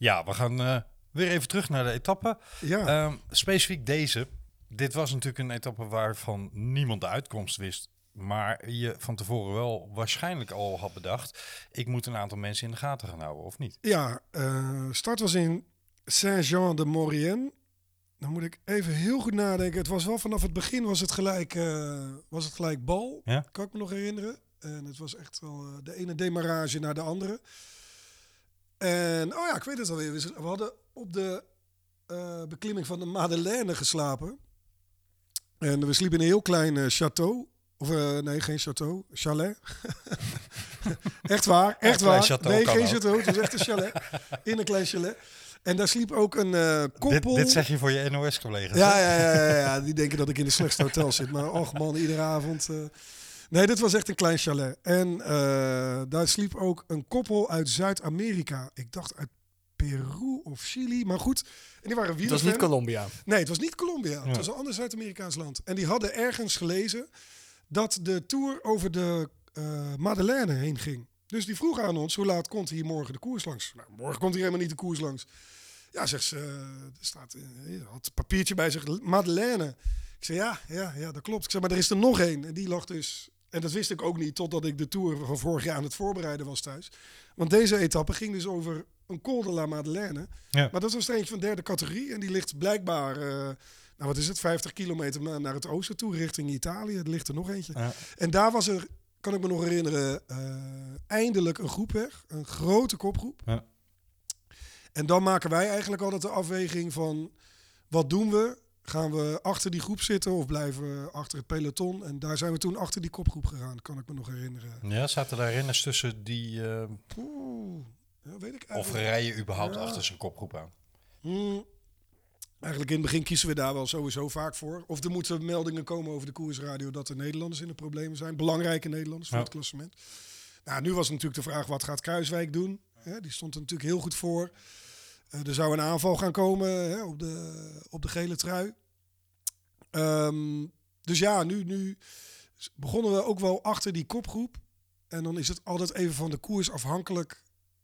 Ja, we gaan eh, weer even terug naar de etappe. Ja, Ehm, specifiek deze. Dit was natuurlijk een etappe waarvan niemand de uitkomst wist. Maar je van tevoren wel waarschijnlijk al had bedacht. Ik moet een aantal mensen in de gaten gaan houden, of niet? ja eh, start was in Saint-Jean-de-Maurienne. Dan moet ik even heel goed nadenken. Het was wel vanaf het begin was het gelijk, eh, was het gelijk bal. Ja? Kan ik me nog herinneren. En het was echt wel de ene demarrage naar de andere. En, oh ja, ik weet het alweer. We hadden op de eh, beklimming van de Madeleine geslapen. En we sliepen in een heel klein eh, château. Of eh, nee, geen château. Chalet. echt waar, echt waar. nee, geen ook. château. Het was echt een chalet. In een klein chalet. En daar sliep ook een koppel. dit zeg je voor je NOS-collega's. Ja, ja, ja, ja, ja, die denken dat ik in de slechtste hotel zit. Maar och man, iedere avond. Nee, dit was echt een klein chalet. En eh, daar sliep ook een koppel uit Zuid-Amerika. Ik dacht uit Peru of Chili. Maar goed, en die waren Het was niet. Colombia. Nee, het was niet Colombia. Ja. Het was een ander Zuid-Amerikaans land. En die hadden ergens gelezen dat de tour over de eh Madeleine heen ging. Dus die vroegen aan ons, hoe laat komt hier morgen de koers langs? Nou, morgen komt hier helemaal niet de koers langs. Ja, zegt ze, eh, er staat, had een papiertje bij zich, Madeleine. Ik zei, ja, ja, ja, dat klopt. Ik zei, maar er is er nog één. En die lag dus, en dat wist ik ook niet totdat ik de Tour van vorig jaar aan het voorbereiden was thuis. Want deze etappe ging dus over een Col de la Madeleine. Ja. Maar dat was er eentje van derde categorie. En die ligt blijkbaar, eh, nou wat is het, 50 kilometer na- naar het oosten toe, richting Italië. Er ligt er nog eentje. Ja. En daar was er, kan ik me nog herinneren, eh, eindelijk een groep weg. Een grote kopgroep. Ja. En dan maken wij eigenlijk altijd de afweging van, wat doen we? Gaan we achter die groep zitten of blijven we achter het peloton? En daar zijn we toen achter die kopgroep gegaan, kan ik me nog herinneren. Ja, zaten daar renners tussen die... eh, Oeh, ja, weet ik of rijden überhaupt Ja. achter zijn kopgroep aan? Hmm. Eigenlijk in het begin kiezen we daar wel sowieso vaak voor. Of er moeten meldingen komen over de koersradio dat er Nederlanders in de problemen zijn. Belangrijke Nederlanders voor Ja. het klassement. Nou, nu was natuurlijk de vraag, wat gaat Kruiswijk doen? Die stond er natuurlijk heel goed voor. Eh, er zou een aanval gaan komen hè, op, de, op de gele trui. Ehm, dus ja, nu, nu begonnen we ook wel achter die kopgroep. En dan is het altijd even van de koers afhankelijk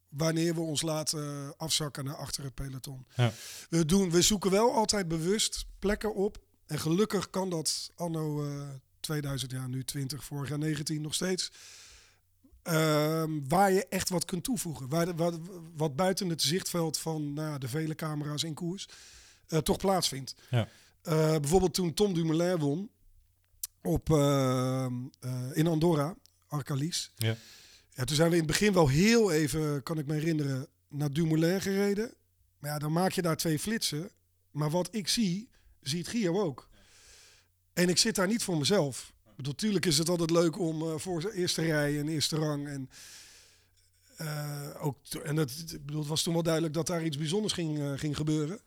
wanneer we ons laten afzakken naar achter het peloton. Ja. We, doen, we zoeken wel altijd bewust plekken op. En gelukkig kan dat anno eh 2000, ja nu 20, vorig jaar 19 nog steeds. Ehm, waar je echt wat kunt toevoegen. Waar, de- wat, wat buiten het zichtveld van nou, ja, de vele camera's in koers eh, toch plaatsvindt. Ja. Eh, bijvoorbeeld toen Tom Dumoulin won op, ehm, eh, in Andorra, Arcalis. Ja. Ja, toen zijn we in het begin wel heel even, kan ik me herinneren, naar Dumoulin gereden. Maar ja, dan maak je daar twee flitsen. Maar wat ik zie, ziet Gio ook. En ik zit daar niet voor mezelf. Natuurlijk is het altijd leuk om eh, voor de eerste rij en eerste rang. En, eh, ook, en het, ik bedoel, het was toen wel duidelijk dat daar iets bijzonders ging, eh, ging gebeuren.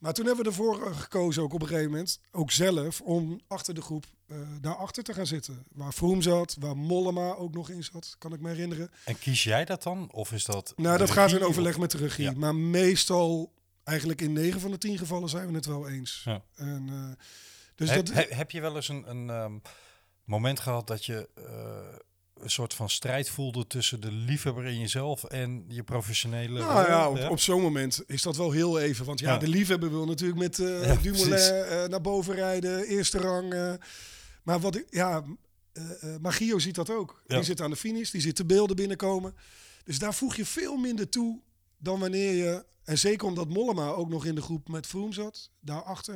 Maar toen hebben we ervoor gekozen, ook op een gegeven moment, ook zelf, om achter de groep eh daarachter te gaan zitten. Waar Froome zat, waar Mollema ook nog in zat, kan ik me herinneren. En kies jij dat dan? Of is dat... Nou, dat gaat in overleg met de regie. Ja. Maar meestal, eigenlijk in 9 van de 10 gevallen zijn we het wel eens. Ja. En, eh, dus Heb, dat, he- heb je wel eens een, een ehm, moment gehad dat je eh, een soort van strijd voelde tussen de liefhebber in jezelf en je professionele nou ja, op, op zo'n moment is dat wel heel even. Want ja, Ja. de liefhebber wil natuurlijk met eh Ja, Dumoulin eh, naar boven rijden, eerste rang. eh. maar wat ik, ja, eh eh, maar Gio ziet dat ook. Die zit aan de finish, die ziet de beelden binnenkomen. Dus daar voeg je veel minder toe dan wanneer je... En zeker omdat Mollema ook nog in de groep met Froome zat, daarachter.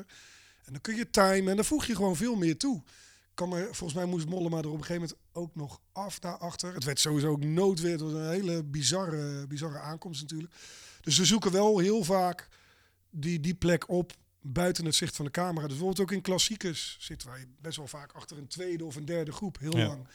En dan kun je timen en dan voeg je gewoon veel meer toe. Kan maar, volgens mij moest Mollema er op een gegeven moment ook nog af daarachter. Het werd sowieso ook noodweer. Het was een hele bizarre, bizarre aankomst natuurlijk. Dus we zoeken wel heel vaak die, die plek op buiten het zicht van de camera. Dus bijvoorbeeld ook in klassiekers zitten wij best wel vaak achter een tweede of een derde groep. Heel Ja. lang.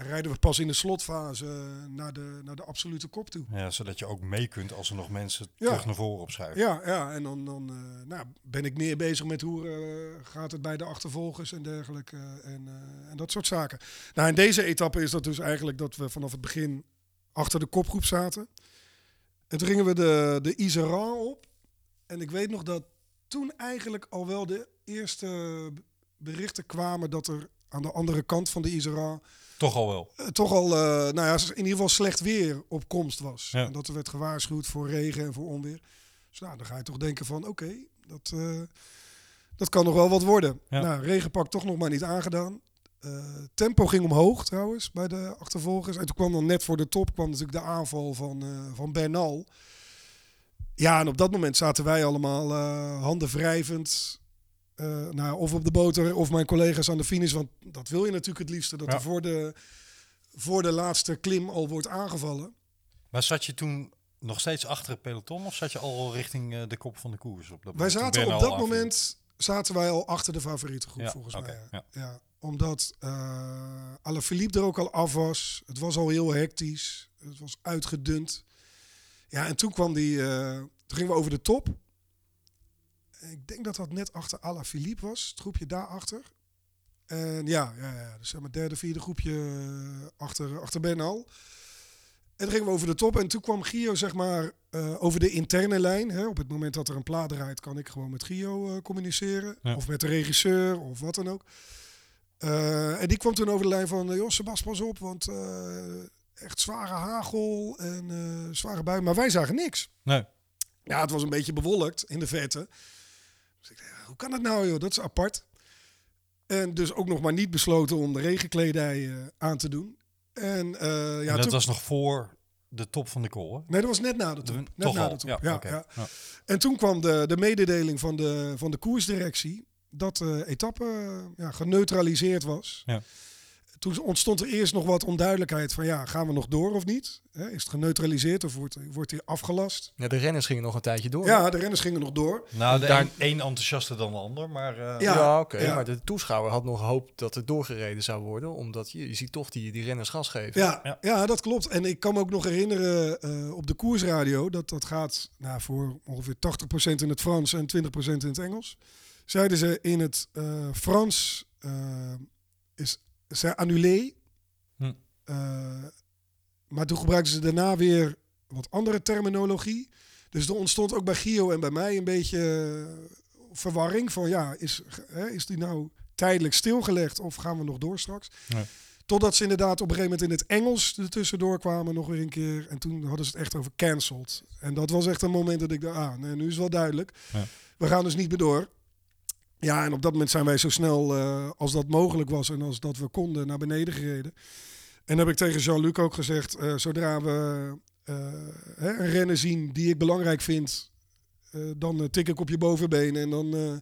En rijden we pas in de slotfase naar de, naar de absolute kop toe. Ja, zodat je ook mee kunt als er nog mensen Ja. terug naar voren opschuiven. Ja, ja en dan, dan eh, nou, ben ik meer bezig met hoe eh, gaat het bij de achtervolgers en dergelijke. en, eh, en dat soort zaken. Nou, in deze etappe is dat dus eigenlijk dat we vanaf het begin achter de kopgroep zaten. En toen gingen we de, de Iseran op. En ik weet nog dat toen eigenlijk al wel de eerste berichten kwamen dat er aan de andere kant van de Iseran Toch al wel. eh, toch al, eh, nou ja, in ieder geval slecht weer op komst was. Ja. En dat er werd gewaarschuwd voor regen en voor onweer. Dus nou, dan ga je toch denken van, oké, dat, eh, dat kan nog wel wat worden. Ja. Nou, regenpak toch nog maar niet aangedaan. Tempo ging omhoog trouwens bij de achtervolgers. En toen kwam dan net voor de top kwam natuurlijk de aanval van, van Bernal. Ja, en op dat moment zaten wij allemaal handen wrijvend. Eh, nou, of op de boter of mijn collega's aan de finish. Want dat wil je natuurlijk het liefste. Dat Ja. er voor de, voor de laatste klim al wordt aangevallen. Maar zat je toen nog steeds achter het peloton of zat je al richting eh, de kop van de koers? Op dat Wij zaten op dat moment zaten wij al achter de favoriete groep Ja, volgens mij. ja. Ja. omdat uh, Alaphilippe er ook al af was. Het was al heel hectisch. Het was uitgedund. Ja, en toen kwam die... eh, toen gingen we over de top. Ik denk dat dat net achter Alaphilippe was. Het groepje daarachter. En ja, ja, ja dus zeg maar derde, vierde groepje eh, achter, achter Bernal. En toen gingen we over de top. En toen kwam Gio, zeg maar, uh, over de interne lijn. Hè. Op het moment dat er een plaat draait, kan ik gewoon met Gio uh, communiceren. Ja. Of met de regisseur, of wat dan ook. Uh, en die kwam toen over de lijn van... Jos, Sebas, pas op, want echt zware hagel en zware bui. Maar wij zagen niks. Nee. Ja, het was een beetje bewolkt in de verte. Dus ik dacht, hoe kan dat nou, joh? Dat is apart. En dus ook nog maar niet besloten om de regenkledij uh, aan te doen. En, uh, ja, en dat toen... was nog voor de top van de hè? Nee, dat was net na de top. De, net na al? de top. Ja, Ja, okay. ja. ja. En toen kwam de, de mededeling van de, van de koersdirectie dat de etappe ja, geneutraliseerd was. Ja. Toen ontstond er eerst nog wat onduidelijkheid van ja, gaan we nog door of niet? Hè, is het geneutraliseerd of wordt, wordt hij afgelast? Ja, de renners gingen nog een tijdje door. Ja, de renners gingen nog door. Nou, de Daar- een, één enthousiaster dan de ander, maar... eh, Ja. Ja, oké. ja. Maar de toeschouwer had nog hoop dat het doorgereden zou worden. Omdat je, je ziet toch die, die renners gas geven. Ja, Ja. ja. dat klopt. En ik kan me ook nog herinneren eh, op de koersradio dat dat gaat nou, voor ongeveer 80% in het Frans en 20% in het Engels. Zeiden ze in het eh, Frans is c'est annulé. Hm. Eh, maar toen gebruikten ze daarna weer wat andere terminologie. Dus er ontstond ook bij Gio en bij mij een beetje eh, verwarring van ja, is, hè, is die nou tijdelijk stilgelegd of gaan we nog door straks? Nee. Totdat ze inderdaad op een gegeven moment in het Engels er tussendoor kwamen nog weer een keer. En toen hadden ze het echt over cancelled. En dat was echt een moment dat ik dacht, ah, nee, nu is het wel duidelijk. Ja. We gaan dus niet meer door. Ja, en op dat moment zijn wij zo snel eh, als dat mogelijk was en als dat we konden naar beneden gereden. En heb ik tegen Jean-Luc ook gezegd, eh, zodra we eh, hè, een rennen zien die ik belangrijk vind, dan tik ik op je bovenbeen en dan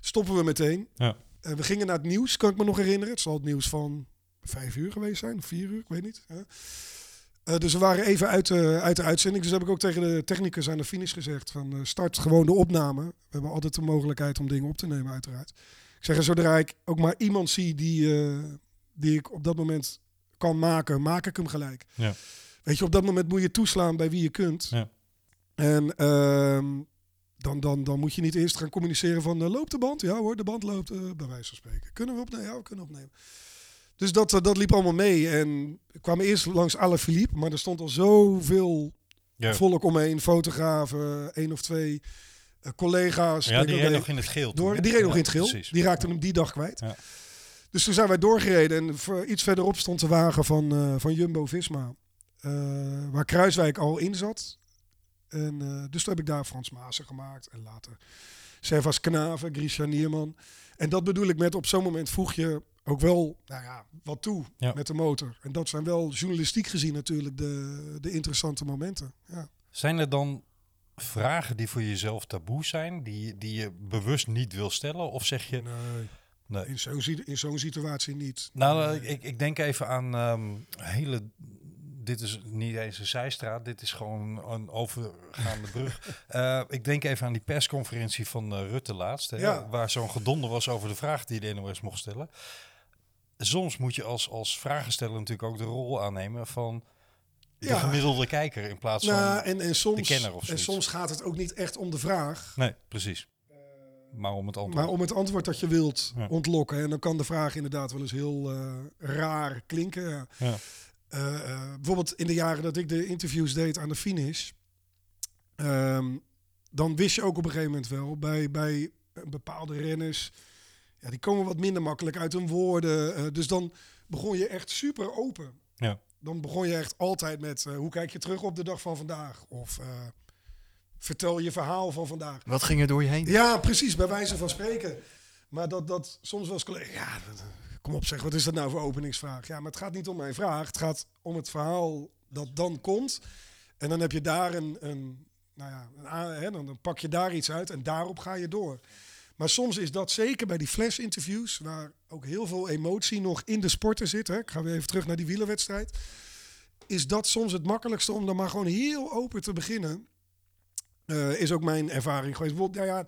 stoppen we meteen. Ja. We gingen naar het nieuws, kan ik me nog herinneren. Het zal het nieuws van vijf uur geweest zijn, of vier uur, ik weet niet. hè. Eh, dus we waren even uit de, uit de uitzending. Dus heb ik ook tegen de technicus aan de finish gezegd van eh, start gewoon de opname. We hebben altijd de mogelijkheid om dingen op te nemen uiteraard. Ik zeg, zodra ik ook maar iemand zie die, eh, die ik op dat moment kan maken, maak ik hem gelijk. Ja. Weet je, op dat moment moet je toeslaan bij wie je kunt. Ja. En ehm, dan, dan, dan moet je niet eerst gaan communiceren van loopt de band? Ja hoor, de band loopt, bij wijze van spreken. Kunnen we opnemen? Ja, we kunnen opnemen. Dus dat, eh, dat liep allemaal mee. En ik kwam eerst langs Alaphilippe, maar er stond al zoveel Ja. volk omheen. Fotografen, één of twee eh, collega's. Ja, die reed dat nog in het geel. door, die reed nog in het geel. Precies. Die raakte hem die dag kwijt. Ja. Dus toen zijn wij doorgereden. En iets verderop stond de wagen van, eh, van Jumbo-Visma. waar Kruiswijk al in zat. En, dus toen heb ik daar Frans Maassen gemaakt. En later Servas Knaven, Grisha Nierman. En dat bedoel ik met op zo'n moment voeg je ook wel nou ja, wat toe Ja. met de motor. En dat zijn wel journalistiek gezien natuurlijk de, de interessante momenten. Ja. Zijn er dan vragen die voor jezelf taboe zijn, die, die je bewust niet wil stellen? Of zeg je... Nee, Nee. in zo'n si- in zo'n situatie niet. Nou, Nee. ik, ik denk even aan ehm, hele. Dit is niet eens een zijstraat, dit is gewoon een overgaande brug. Eh, ik denk even aan die persconferentie van eh, Rutte laatst, hè, Ja. waar zo'n gedonder was over de vraag die de NOS mocht stellen. Soms moet je als, als vragensteller natuurlijk ook de rol aannemen van de Ja. gemiddelde kijker in plaats Nou, van... en, en, soms, kenner of en soms gaat het ook niet echt om de vraag, Nee, precies. Maar om het antwoord. maar om het antwoord dat je wilt Ja. ontlokken. En dan kan de vraag inderdaad wel eens heel eh, raar klinken. Ja. Eh, eh, bijvoorbeeld in de jaren dat ik de interviews deed aan de finish, ehm, dan wist je ook op een gegeven moment wel bij, bij bepaalde renners, ja, die komen wat minder makkelijk uit hun woorden. eh, dus dan begon je echt super open. Ja. Dan begon je echt altijd met hoe kijk je terug op de dag van vandaag? Of vertel je verhaal van vandaag. Wat ging er door je heen? Ja, precies, bij wijze van spreken. Maar dat, dat soms wel eens collega, ja, dat- kom op zeg, wat is dat nou voor openingsvraag? Ja, maar het gaat niet om mijn vraag. Het gaat om het verhaal dat dan komt. En dan heb je daar een, een nou ja, een, hè, dan, pak je daar iets uit en daarop ga je door. Maar soms is dat zeker bij die flash-interviews, waar ook heel veel emotie nog in de sporten zit. Hè. Ik ga weer even terug naar die wielerwedstrijd. Is dat soms het makkelijkste om dan maar gewoon heel open te beginnen. Eh, is ook mijn ervaring geweest. Bijvoorbeeld, ja,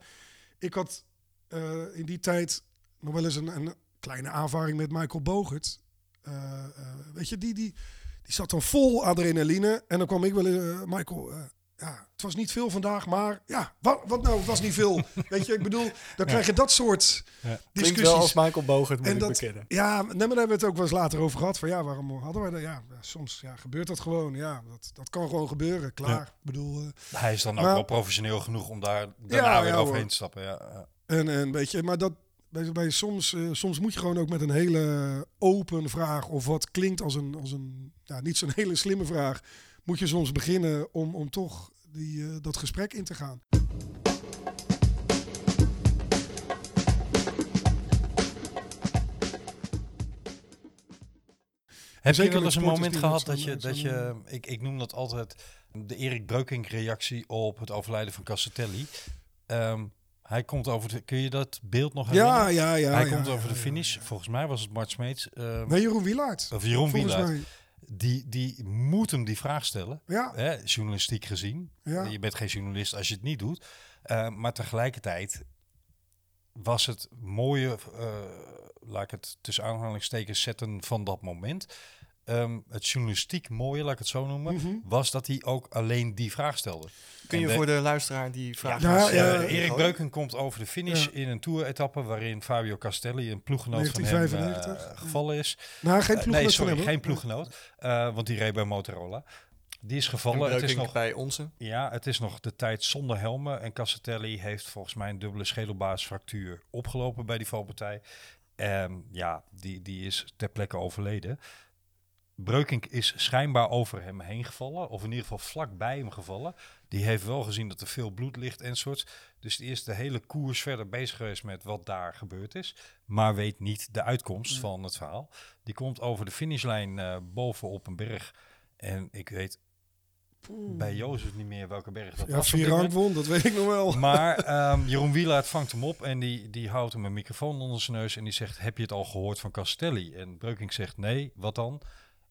ik had eh, in die tijd nog wel eens een, een kleine aanvaring met Michael Bogert. Eh, eh, weet je, die, die, die zat dan vol adrenaline. En dan kwam ik wel, eh, Michael, eh, ja, het was niet veel vandaag, maar ja, wat, wat nou, het was niet veel. weet je, ik bedoel, dan krijg je dat soort Ja. Klinkt discussies. wel als Michael Bogert, moet En ik dat- bekennen. Ja, nee, maar daar hebben we het ook wel eens later over gehad. Van ja, waarom hadden wij dat? Ja, soms ja, gebeurt dat gewoon. Ja, dat, dat kan gewoon gebeuren. Klaar. Ja. Ik bedoel, eh, Hij is dan ook wel professioneel genoeg om daar daarna Ja, weer ja, overheen hoor. te stappen. Ja, ja. En, en weet je, maar dat bij, bij soms, eh, soms moet je gewoon ook met een hele open vraag of wat klinkt als een, als een ja, niet zo'n hele slimme vraag, moet je soms beginnen om, om toch die, eh, dat gesprek in te gaan. Heb Zeker je wel eens een moment gehad dat je, zo'n- dat je ik, ik noem dat altijd de Erik Breukink reactie op het overlijden van Cassatelli. Ehm, hij komt over de, kun je dat beeld nog herinneren? Ja, ja, ja. hij ja, komt ja, over de finish. Volgens mij was het Mart Smeets. ehm, Nee, Jeroen Wielaert. of Jeroen Volgens Wielaert. mij. Die, die moet hem die vraag stellen. Ja, Hè, journalistiek gezien. ja. Je bent geen journalist als je het niet doet. Eh, maar tegelijkertijd was het mooie, eh, laat ik het tussen aanhalingstekens zetten van dat moment. Ehm, het journalistiek mooie, laat ik het zo noemen, Mhm. was dat hij ook alleen die vraag stelde. Kun je de- voor de luisteraar die vraag... Ja, eh, Erik? Breuken komt over de finish Ja. in een tour-etappe waarin Fabio Castelli, een ploeggenoot van hem, 1995, eh, gevallen is. Nou, geen Eh, ploeg nee, sorry, van hem, geen ploeggenoot, eh, want die reed bij Motorola. Die is En gevallen. Het is Breukink nog bij onze. Ja, het is nog de tijd zonder helmen. En Cassatelli heeft volgens mij een dubbele schedelbasisfractuur opgelopen bij die valpartij. En ja, die, die is ter plekke overleden. Breukink is schijnbaar over hem heen gevallen. Of in ieder geval vlak bij hem gevallen. Die heeft wel gezien dat er veel bloed ligt en soort. Dus die is de hele koers verder bezig geweest met wat daar gebeurd is. Maar weet niet de uitkomst van het verhaal. Die komt over de finishlijn eh boven op een berg. En ik weet bij Jozef niet meer welke berg dat Ja, was. won, dat weet ik nog wel. Maar ehm, Jeroen Wielaert vangt hem op en die, die houdt hem een microfoon onder zijn neus en die zegt, heb je het al gehoord van Castelli? En Breukink zegt, nee, wat dan?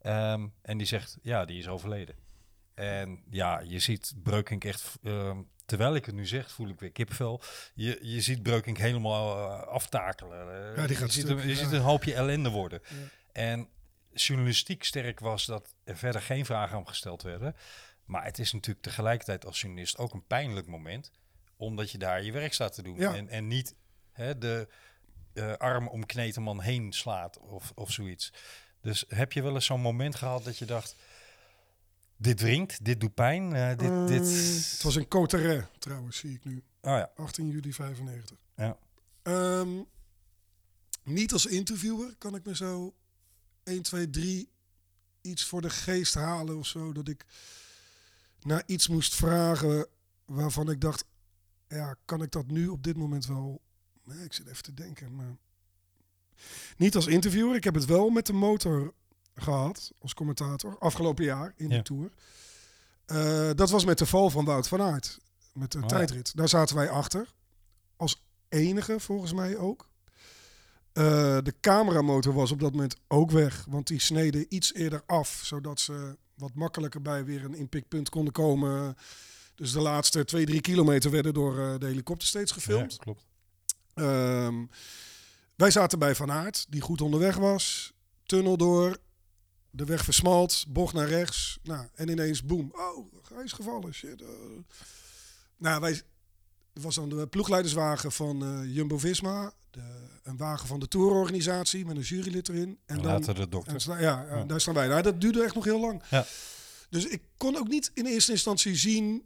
Ehm, en die zegt, ja, die is overleden. En ja, je ziet Breukink echt, ehm, terwijl ik het nu zeg, voel ik weer kippenvel. Je, je ziet Breukink helemaal eh, aftakelen. Eh, Ja, die gaat je ziet, stuk, hem, je ja. ziet een hoopje ellende worden. Ja. En journalistiek sterk was dat er verder geen vragen aan gesteld werden. Maar het is natuurlijk tegelijkertijd als journalist ook een pijnlijk moment. Omdat je daar je werk staat te doen. Ja. En, en niet hè, de eh, arm om kneteman heen slaat of, of zoiets. Dus heb je wel eens zo'n moment gehad dat je dacht... Dit wringt, dit doet pijn, eh, dit... Eh, dit... Het was in Coterre trouwens, zie ik nu. Oh ja, 18 juli 95. Ja. Ehm, niet als interviewer kan ik me zo 1, 2, 3 iets voor de geest halen of zo. Dat ik naar iets moest vragen waarvan ik dacht, ja, kan ik dat nu op dit moment wel? Nee, ik zit even te denken, maar niet als interviewer. Ik heb het wel met de motor gehad als commentator afgelopen jaar in Ja. de tour. Eh, dat was met de val van Wout van Aert met de Oh tijdrit. Daar zaten wij achter als enige volgens mij ook. Eh, de cameramotor was op dat moment ook weg, want die sneden iets eerder af, zodat ze wat makkelijker bij weer een inpikpunt konden komen. Dus de laatste twee, drie kilometer werden door eh, de helikopter steeds gefilmd. Ja, klopt. Ehm, wij zaten bij Van Aert, die goed onderweg was. Tunnel door, de weg versmalt, bocht naar rechts. Nou, en ineens, boem. Oh, hij is gevallen. Shit. eh. Nou, wij, was dan de ploegleiderswagen van eh, Jumbo-Visma. De, een wagen van de tourorganisatie met een jurylid erin. En, En dan, later de dokter. en ja, ja, Ja. daar staan wij. Nou, dat duurde echt nog heel lang. Ja. Dus ik kon ook niet in eerste instantie zien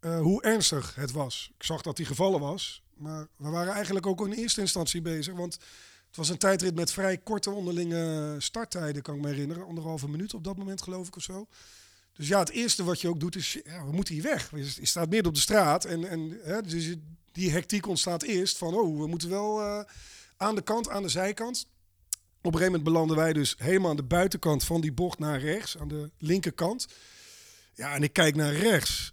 eh, hoe ernstig het was. Ik zag dat hij gevallen was. Maar we waren eigenlijk ook in eerste instantie bezig. Want Het was een tijdrit met vrij korte onderlinge starttijden, kan ik me herinneren. Anderhalve minuut op dat moment, geloof ik, of zo. Dus ja, het eerste wat je ook doet is, ja, we moeten hier weg. Je, staat midden op de straat en, en hè, dus die hectiek ontstaat eerst van, oh, we moeten wel eh, aan de kant, aan de zijkant. Op een gegeven moment belanden wij dus helemaal aan de buitenkant van die bocht naar rechts, aan de linkerkant. Ja, en ik kijk naar rechts.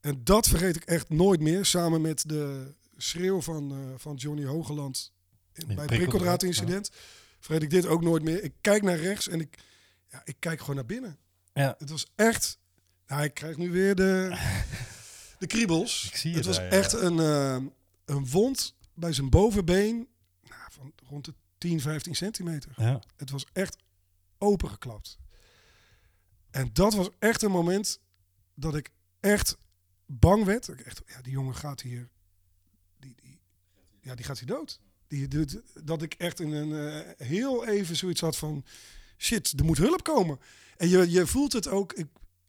En dat vergeet ik echt nooit meer, samen met de schreeuw van, eh, van Johnny Hogeland in, bij het prikkeldraad, prikkeldraad-incident. Vergeet ik dit ook nooit meer. Ik kijk naar rechts en ik, ja, ik kijk gewoon naar binnen. Ja, Het was echt. Nou, ik krijg nu weer de, de kriebels. Ik zie je het was daar, ja. echt een, eh, een wond bij zijn bovenbeen. Nou, van rond de 10, 15 centimeter. ja. Het was echt opengeklapt. En dat was echt een moment dat ik echt bang werd. Ik echt, ja, die jongen gaat hier. Ja, die gaat hier dood. Die, die- dat ik echt in een eh, heel even zoiets had van shit, er moet hulp komen. En je, je voelt het ook ik,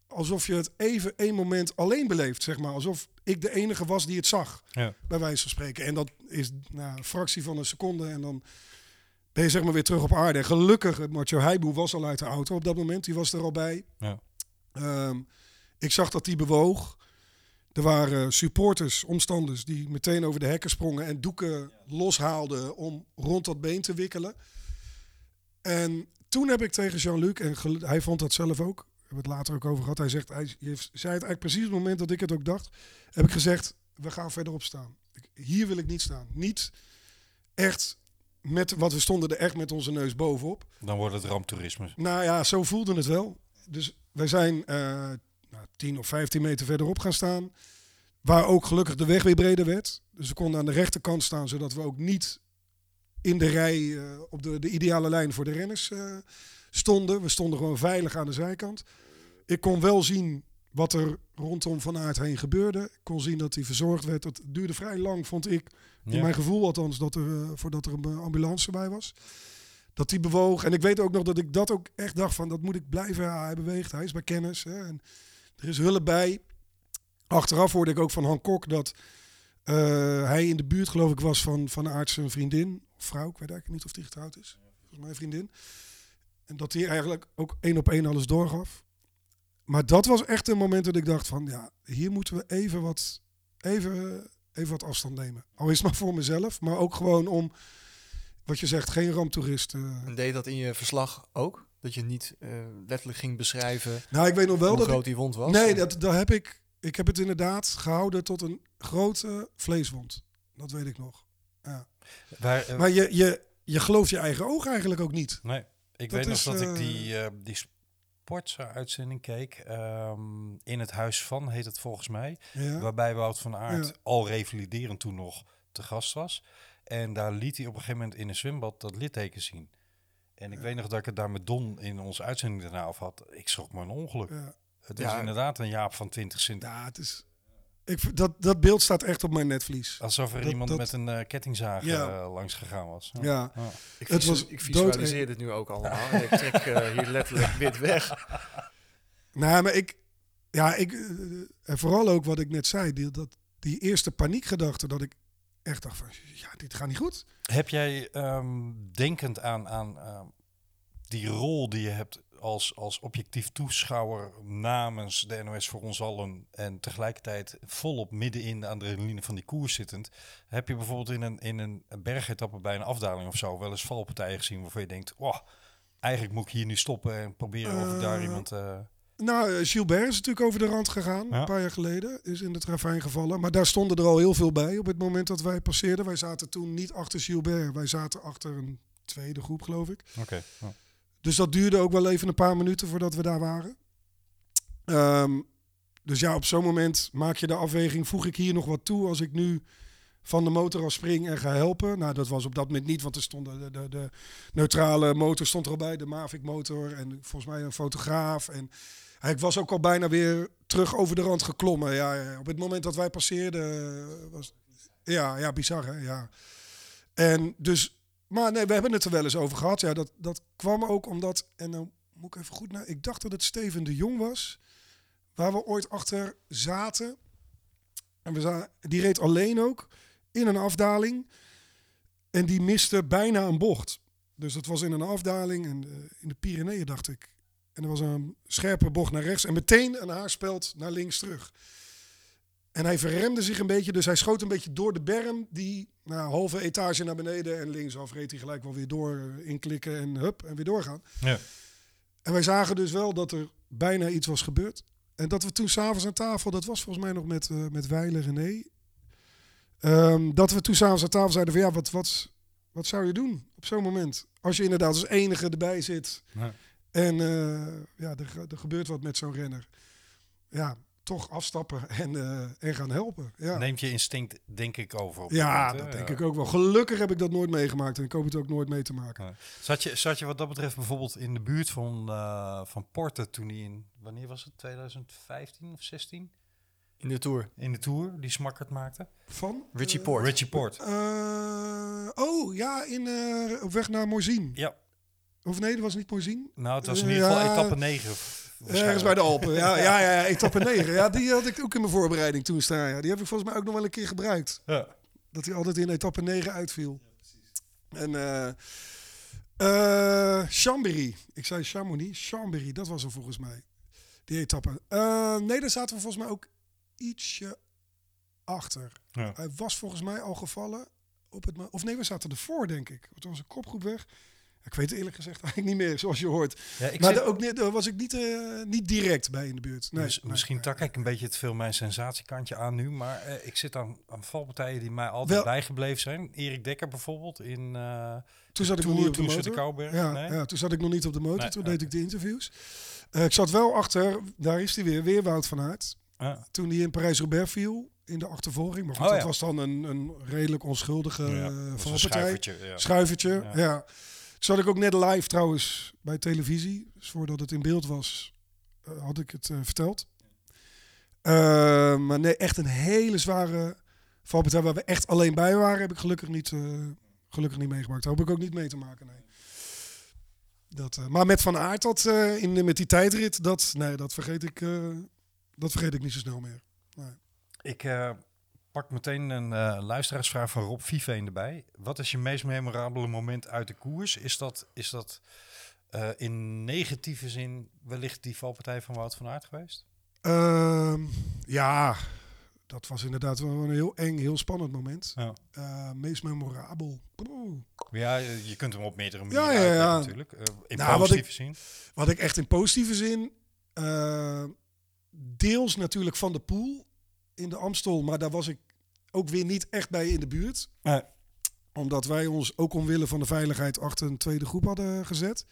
alsof je het even één moment alleen beleeft, zeg maar. Alsof ik de enige was die het zag, Ja. bij wijze van spreken. En dat is nou, een fractie van een seconde en dan ben je zeg maar weer terug op aarde. En gelukkig, Macho Heiboe was al uit de auto op dat moment. Die was er al bij. Ja. Ehm, ik zag dat die bewoog. Er waren supporters, omstanders, die meteen over de hekken sprongen en doeken loshaalden om rond dat been te wikkelen. En toen heb ik tegen Jean-Luc, en hij vond dat zelf ook, we hebben het later ook over gehad, hij zegt, hij zei het eigenlijk precies op het moment dat ik het ook dacht, heb ik gezegd, we gaan verderop staan. Hier wil ik niet staan. Niet echt met, wat we stonden er echt met onze neus bovenop. Dan wordt het ramptoerisme. Nou ja, zo voelde het wel. Dus wij zijn eh nou, 10 of 15 meter verderop gaan staan. Waar ook gelukkig de weg weer breder werd. Dus we konden aan de rechterkant staan, zodat we ook niet in de rij eh, op de, de ideale lijn voor de renners eh, stonden. We stonden gewoon veilig aan de zijkant. Ik kon wel zien wat er rondom Van Aert heen gebeurde. Ik kon zien dat hij verzorgd werd. Het duurde vrij lang, vond ik, in mijn gevoel althans, dat er, eh, voordat er een ambulance bij was. Dat hij bewoog. En ik weet ook nog dat ik dat ook echt dacht van, dat moet ik blijven. Ja, hij beweegt, hij is bij kennis. Hè, en er is hulp bij. Achteraf hoorde ik ook van Han Kok dat eh, hij in de buurt, geloof ik, was van Van Aert zijn vriendin. Of vrouw, ik weet eigenlijk niet of die getrouwd is. Volgens mij vriendin. En dat hij eigenlijk ook één op één alles doorgaf. Maar dat was echt een moment dat ik dacht van, ja, hier moeten we even wat, even, even wat afstand nemen. Al is het maar voor mezelf, maar ook gewoon om, wat je zegt, geen ramptoerist. eh. En deed dat in je verslag ook? Dat je niet eh, letterlijk ging beschrijven Nou, ik weet nog wel hoe dat ik, groot die wond was? Nee, dat, dat heb ik. Ik heb het inderdaad gehouden tot een grote vleeswond. Dat weet ik nog. Ja. Waar, eh, Maar je, je, je gelooft je eigen ogen eigenlijk ook niet. Nee, ik Dat weet is, nog dat ik eh, die, die sportza-uitzending keek. ehm, in het Huis van, heet het volgens mij. Ja. Waarbij Wout van Aert Ja. al revaliderend toen nog te gast was. En daar liet hij op een gegeven moment in een zwembad dat litteken zien. En ik weet nog dat ik het daar met Don in onze uitzending daarna af had. Ik schrok me een ongeluk. Ja. Het Ja. inderdaad een jaap van 20 cent. Ja, het is. Ik, dat, dat beeld staat echt op mijn netvlies. Alsof er Dat- iemand dat- met een eh, kettingzaag Ja. eh, langs gegaan was. Ja. Ja. Ik, Het was ik visualiseer dit nu ook allemaal. Ik trek eh, hier letterlijk wit weg. Nou, maar ik. Ja, ik. En vooral ook wat ik net zei. Die, dat, die eerste paniekgedachte. Dat ik echt dacht van. Ja, dit gaat niet goed. Heb jij, ehm, denkend aan, aan ehm, die rol die je hebt als, als objectief toeschouwer namens de NOS voor ons allen en tegelijkertijd volop midden in de adrenaline van die koers zittend, heb je bijvoorbeeld in een, in een bergetappe bij een afdaling of zo wel eens valpartijen gezien waarvan je denkt, oh, eigenlijk moet ik hier nu stoppen en proberen of ik daar Eh, iemand... eh, Nou, eh, Gilbert is natuurlijk over de rand gegaan. Ja. Een paar jaar geleden. Is in het ravijn gevallen. Maar daar stonden er al heel veel bij op het moment dat wij passeerden. Wij zaten toen niet achter Gilbert. Wij zaten achter een tweede groep, geloof ik. Oké. Dus dat duurde ook wel even een paar minuten voordat we daar waren. Ehm, dus ja, op zo'n moment maak je de afweging. Voeg ik hier nog wat toe als ik nu van de motor af spring en ga helpen? Nou, dat was op dat moment niet, want er stond de, de, de neutrale motor stond er al bij. De Mavic motor en volgens mij een fotograaf. En ik was ook al bijna weer terug over de rand geklommen. Ja, op het moment dat wij passeerden eh, was... Ja, ja, bizar hè, ja. En dus maar nee, we hebben het er wel eens over gehad. Ja, dat, dat kwam ook omdat, en dan moet ik even goed naar. Ik dacht dat het Steven de Jong was, waar we ooit achter zaten. En we die reed alleen ook in een afdaling. En die miste bijna een bocht. Dus dat was in een afdaling en eh, in de Pyreneeën, dacht ik. En er was een scherpe bocht naar rechts en meteen een haarspeld naar links terug. En hij verremde zich een beetje, dus hij schoot een beetje door de berm. Die nou, halve etage naar beneden en linksaf reed hij gelijk wel weer door, eh, inklikken en hup, en weer doorgaan. Ja. En wij zagen dus wel dat er bijna iets was gebeurd. En dat we toen s'avonds aan tafel, dat was volgens mij nog met, eh met Weiler René. Ehm, dat we toen s'avonds aan tafel zeiden van ja, wat, wat, wat zou je doen op zo'n moment? Als je inderdaad als enige erbij zit Ja. En eh, ja, er, er gebeurt wat met zo'n renner. Ja, toch afstappen en, eh, en gaan helpen. Ja, Neemt je instinct, denk ik, over. op ja moment, dat denk Ja. ik ook wel. Gelukkig heb ik dat nooit meegemaakt en ik hoop het ook nooit mee te maken. Zat je, zat je wat dat betreft bijvoorbeeld in de buurt van, eh van Porte toen hij in, wanneer was het, 2015 of 16? In de Tour. In de Tour, die smakkerd maakte? Van? Richie Port. Richie Port. eh, oh, ja, in, eh, op weg naar Morzine. Ja, Of nee, dat was niet Morzine. nou het was in ieder geval etappe 9. Ergens bij de Alpen. Ja, ja, ja, ja, etappe 9. Ja, die had ik ook in mijn voorbereiding toen staan. Ja. Die heb ik volgens mij ook nog wel een keer gebruikt. Ja. Dat hij altijd in etappe 9 uitviel. En eh eh, Chambéry. Ik zei Chamonix. Chambéry, dat was hem volgens mij. Die etappe. Eh, nee, daar zaten we volgens mij ook ietsje achter. Ja. Hij was volgens mij al gevallen. Op het, of nee, we zaten ervoor, denk ik. Het was een kopgroep weg. Ik weet het eerlijk gezegd eigenlijk niet meer, zoals je hoort. Ja, ik maar zit- ook niet, daar was ik niet, eh, niet direct bij in de buurt. Nee, nee, misschien nee. tak ik een beetje te veel mijn sensatiekantje aan nu, maar eh, ik zit aan, aan valpartijen die mij altijd Wel- bijgebleven zijn. Erik Dekker bijvoorbeeld in eh Toen zat ik nog niet op de motor. Ja, nee? ja, toen zat ik nog niet op de motor. Toen deed ik de interviews. Ik zat wel achter, daar is hij weer, weer Wout van Aert. Ja. Toen hij in Parijs-Roubaix viel, in de achtervolging. Maar goed, Oh, dat ja. was dan een, een redelijk onschuldige Ja, valpartij. schuivertje. Ja. Schuivertje, Ja. Zat ik ook net live trouwens bij televisie. Dus voordat het in beeld was, eh, had ik het eh, verteld. Eh, maar nee, echt een hele zware valpartij waar we echt alleen bij waren, heb ik gelukkig niet, gelukkig niet meegemaakt. Daar hoop ik ook niet mee te maken, nee. Dat, maar met Van Aert, dat, in, met die tijdrit, dat, nee, dat, vergeet ik, dat vergeet ik niet zo snel meer. Ik eh, pak meteen een eh, luisteraarsvraag van Rob Viveen erbij. Wat is je meest memorabele moment uit de koers? Is dat, is dat eh, in negatieve zin wellicht die valpartij van Wout van Aert geweest? Ehm, ja, dat was inderdaad wel een heel eng, heel spannend moment. Ja. Eh, meest memorabel. Ja, je kunt hem op meerdere manieren ja, natuurlijk. In Nou, wat positieve ik- zin. Wat ik echt in positieve zin. deels natuurlijk van de pool in de Amstel, maar daar was ik ook weer niet echt bij in de buurt. Nee. Omdat wij ons ook omwille van de veiligheid achter een tweede groep hadden gezet.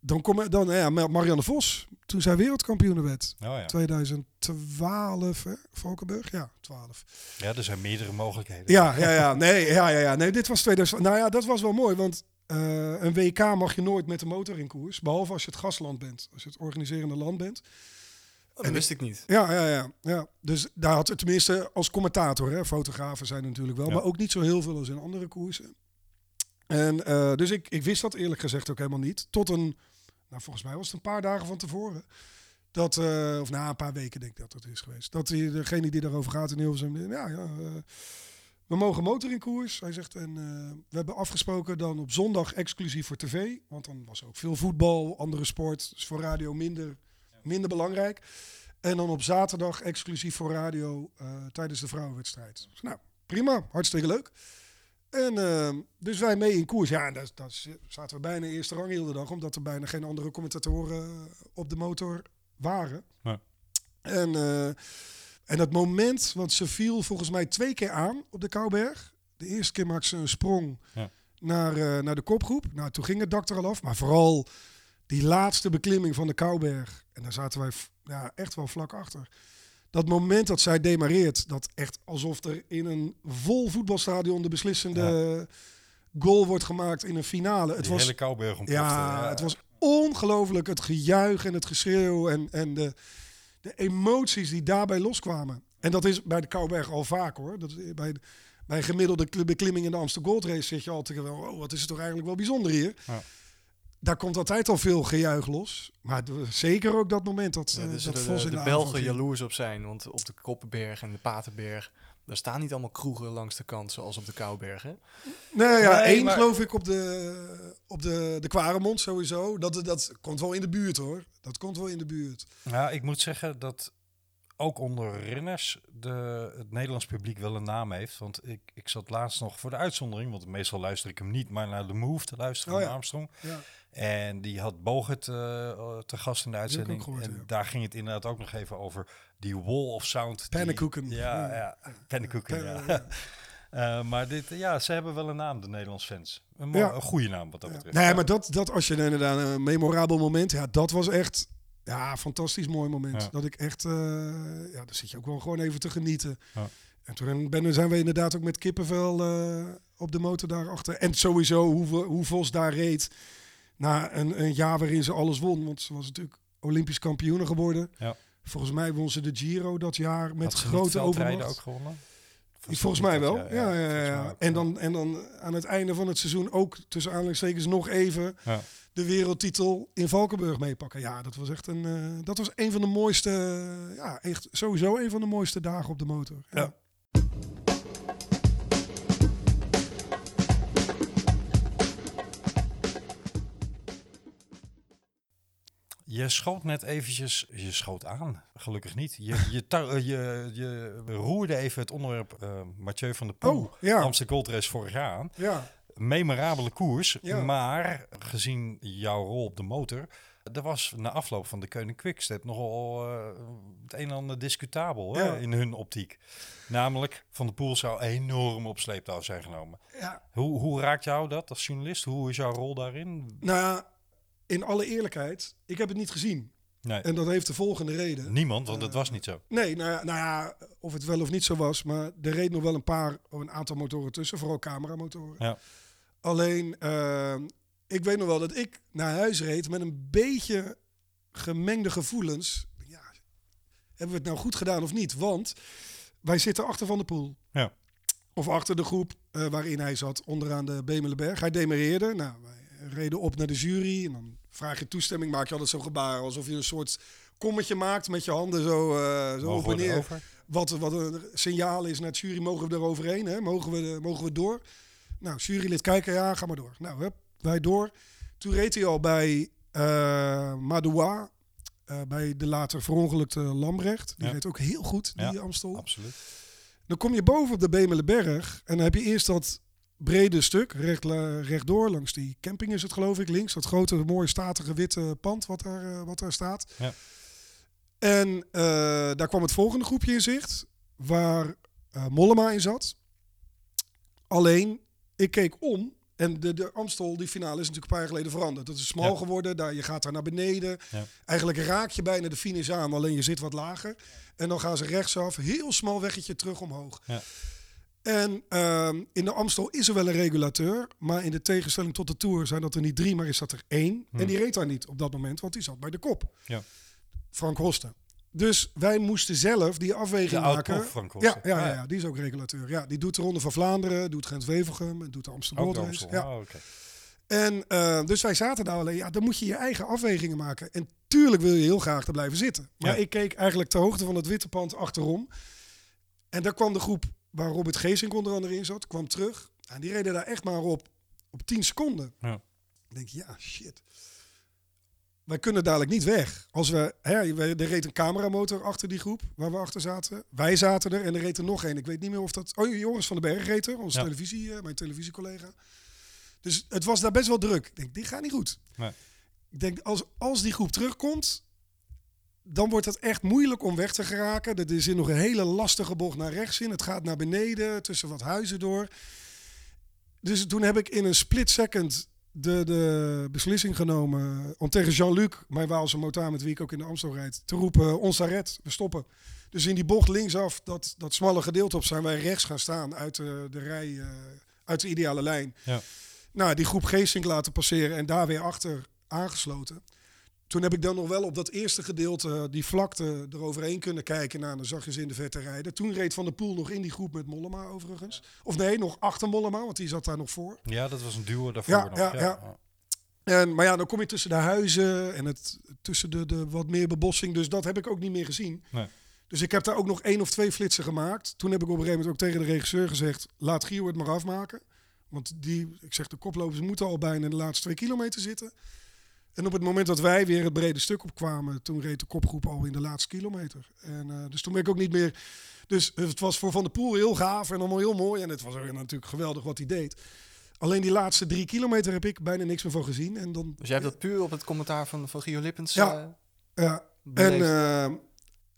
Dan kom dan, ja, Marianne Vos, toen zij wereldkampioen werd. Oh, ja. 2012, hè? Valkenburg? Ja, 12. ja, er zijn meerdere mogelijkheden. Ja, ja, ja. Nee, ja, ja, ja. nee, dit was 2000. Nou ja, dat was wel mooi, want eh, een WK mag je nooit met de motor in koers. Behalve als je het gastland bent, als je het organiserende land bent. Dat wist ik niet. Ja, ja, ja, ja. Dus daar had het tenminste als commentator, hè, fotografen zijn natuurlijk wel, Ja. maar ook niet zo heel veel als in andere koersen. En eh, dus ik, ik wist dat eerlijk gezegd ook helemaal niet. Tot een, nou volgens mij was het een paar dagen van tevoren. Dat, eh, of na een paar weken denk ik dat dat is geweest. Dat die, degene die daarover gaat in Hilversum, ja, ja, eh, we mogen motor in koers. Hij zegt, en we hebben afgesproken dan op zondag exclusief voor tv. Want dan was er ook veel voetbal, andere sport. Dus voor radio minder, minder belangrijk. En dan op zaterdag exclusief voor radio eh, tijdens de vrouwenwedstrijd. Dus, nou, prima, hartstikke leuk. En eh, dus wij mee in koers. Ja, en daar, daar zaten we bijna eerste rang heel de dag, omdat er bijna geen andere commentatoren op de motor waren. Ja. En, eh, en dat moment, want ze viel volgens mij twee keer aan op de Kouberg. De eerste keer maakte ze een sprong Ja. naar, eh, naar de kopgroep. Nou, toen ging het dak er al af. Maar vooral die laatste beklimming van de Kouberg. En daar zaten wij ja, echt wel vlak achter. Dat moment dat zij demareert, dat echt alsof er in een vol voetbalstadion de beslissende goal wordt gemaakt in een finale. Het Die was, hele Kouwberg ontplofte. ja, het was ongelooflijk. Het gejuich en het geschreeuw en, en de, de emoties die daarbij loskwamen. En dat is bij de Kouberg al vaak hoor. Dat is bij, bij gemiddelde kl- beklimming in de Amsterdam Gold Race zit je altijd wel, oh, wat is het toch eigenlijk wel bijzonder hier. Ja. Daar komt altijd al veel gejuich los. Maar zeker ook dat moment dat, Ja, eh, dus dat de, Vos de, in de, de aanval Belgen jaloers op zijn. Want op de Koppenberg en de Paterberg... daar staan niet allemaal kroegen langs de kant zoals op de Kouberg. Hè? Nee, ja, Nee, één maar- geloof ik op de, op de, de Kwaremond sowieso. Dat, dat komt wel in de buurt hoor. Dat komt wel in de buurt. Ja, ik moet zeggen dat ook onder renners de, het Nederlands publiek wel een naam heeft. Want ik, ik zat laatst nog voor de uitzondering, want meestal luister ik hem niet, maar naar de Move te luisteren Oh van ja. Armstrong. Ja. En die had Bogert eh te gast in de uitzending. gehoord, en ja. daar ging het inderdaad ook nog even over die wall of sound. Pannenkoeken. Ja, Ja. ja, pannenkoeken. Eh, maar dit, ja, ze hebben wel een naam, de Nederlands fans. Een, een goede naam wat dat betreft. Nee, Ja. maar dat, dat als je inderdaad een memorabel moment, ja, dat was echt ja, fantastisch mooi moment. Ja. Dat ik echt, eh ja, daar zit je ook wel gewoon even te genieten. Ja. En toen ben, zijn we inderdaad ook met kippenvel eh, op de motor daarachter. En sowieso hoe, hoe Vos daar reed na een, een jaar waarin ze alles won. Want ze was natuurlijk Olympisch kampioene geworden. Ja. Volgens mij won ze de Giro dat jaar met Had grote overmacht. ook gewonnen? Volgens mij wel. Ja, ja, ja, En, dan, en dan aan het einde van het seizoen ook tussen aanhalingstekens nog even Ja. de wereldtitel in Valkenburg meepakken. Ja, dat was echt een, eh, dat was een van de mooiste, ja, echt sowieso een van de mooiste dagen op de motor. Ja. Je schoot net eventjes, je schoot aan, gelukkig niet. Je, je, tar- eh, je, je roerde even het onderwerp eh Mathieu van der Poel, Oh, ja. Amsterdam Gold Race vorig jaar aan. Ja, Memorabele koers, Ja. maar gezien jouw rol op de motor, er was na afloop van de Koning Quickstep nogal eh, het een en ander discutabel hè, in hun optiek. Namelijk, Van der Poel zou enorm op sleeptouw zijn genomen. ja. Hoe, hoe raakt jou dat als journalist? Hoe is jouw rol daarin? Nou ja, in alle eerlijkheid, ik heb het niet gezien. Nee, En dat heeft de volgende reden. niemand, want het was niet zo. Nee, nou ja, nou ja, of het wel of niet zo was, maar er reed nog wel een paar, een aantal motoren tussen, vooral cameramotoren. Ja. Alleen, eh, ik weet nog wel dat ik naar huis reed met een beetje gemengde gevoelens. Ja, hebben we het nou goed gedaan of niet? Want wij zitten achter Van de Poel. Ja. Of achter de groep eh, waarin hij zat, onderaan de Bemelenberg. Hij demereerde. Nou, wij reden op naar de jury. En dan vraag je toestemming, maak je altijd zo'n gebaar. Alsof je een soort kommetje maakt met je handen zo, eh, zo op en neer wat, wat een signaal is naar het jury, mogen we er overheen? Hè? Mogen, we, mogen we door? Nou, jurylid kijken, ja, ga maar door. Nou, hup, wij door. Toen reed hij al bij eh Madoua, eh, bij de later verongelukte Lambrecht. Die Ja. reed ook heel goed, die Ja, Amstel. Absoluut. Dan kom je boven op de Bemelenberg en dan heb je eerst dat brede stuk, recht, rechtdoor, langs die camping is het geloof ik, links. Dat grote, mooie, statige witte pand wat daar, eh, wat daar staat. Ja. En eh, daar kwam het volgende groepje in zicht, waar eh, Mollema in zat. Alleen, ik keek om en de, de Amstel, die finale, is natuurlijk een paar jaar geleden veranderd. Dat is smal Ja. geworden, daar, je gaat daar naar beneden. Ja. Eigenlijk raak je bijna de finish aan, alleen je zit wat lager. En dan gaan ze rechtsaf, heel smal weggetje terug omhoog. Ja. En ehm, in de Amstel is er wel een regulateur, maar in de tegenstelling tot de Tour zijn dat er niet drie, maar is dat er één. Hmm. En die reed daar niet op dat moment, want die zat bij de kop. Ja. Frank Hosten. Dus wij moesten zelf die afweging maken. Frank Ja, Hossen. ja, ja, Ah, ja, die is ook regulateur. Ja, die doet de Ronde van Vlaanderen, doet Gent-Wevelgem en doet de Amsterdam de. Amstel. Ja. Oh, oké. En eh, dus wij zaten daar alleen. Ja, dan moet je je eigen afwegingen maken. En tuurlijk wil je heel graag er blijven zitten. Maar Ja. ik keek eigenlijk ter hoogte van het witte pand achterom. En daar kwam de groep waar Robert Geesink onder andere in zat, kwam terug. En die reden daar echt maar op, op 10 seconden. Ja. Ik denk, ja, shit. Wij kunnen dadelijk niet weg. Als we, hè, er reed een cameramotor achter die groep waar we achter zaten. Wij zaten er en er reed er nog één. Ik weet niet meer of dat... Oh, Joris van den Berg reed er, onze Ja. televisie, eh, mijn televisiecollega. Dus het was daar best wel druk. Ik denk, dit gaat niet goed. Nee. Ik denk, als, als die groep terugkomt, dan wordt het echt moeilijk om weg te geraken. Er zit nog een hele lastige bocht naar rechts in. Het gaat naar beneden, tussen wat huizen door. Dus toen heb ik in een split second de, de beslissing genomen om tegen Jean-Luc, mijn Waalse motaar met wie ik ook in de Amstel rijd, te roepen, ons arret, we stoppen. Dus in die bocht linksaf, dat, dat smalle gedeelte op, zijn wij rechts gaan staan uit de, de rij, eh, uit de ideale lijn. Ja. Nou, die groep Geesink laten passeren en daar weer achter aangesloten. Toen heb ik dan nog wel op dat eerste gedeelte die vlakte eroverheen kunnen kijken. Nou, dan zag je ze in de verte rijden. Toen reed Van der Poel nog in die groep met Mollema overigens. Of nee, nog achter Mollema, want die zat daar nog voor. Ja, dat was een duo daarvoor Ja, nog. ja, ja. En, maar ja, dan kom je tussen de huizen en het, tussen de, de wat meer bebossing. Dus dat heb ik ook niet meer gezien. Nee. Dus ik heb daar ook nog één of twee flitsen gemaakt. Toen heb ik op een gegeven moment ook tegen de regisseur gezegd... laat Gio het maar afmaken. Want die, ik zeg, de koplopers moeten al bijna in de laatste twee kilometer zitten. En op het moment dat wij weer het brede stuk opkwamen... toen reed de kopgroep al in de laatste kilometer. En, eh, dus toen ben ik ook niet meer... Dus het was voor Van der Poel heel gaaf en allemaal heel mooi. En het was ook natuurlijk geweldig wat hij deed. Alleen die laatste drie kilometer heb ik bijna niks meer van gezien. En dan, Dus jij hebt dat puur op het commentaar van, van Gio Lippens Ja. eh, ja? En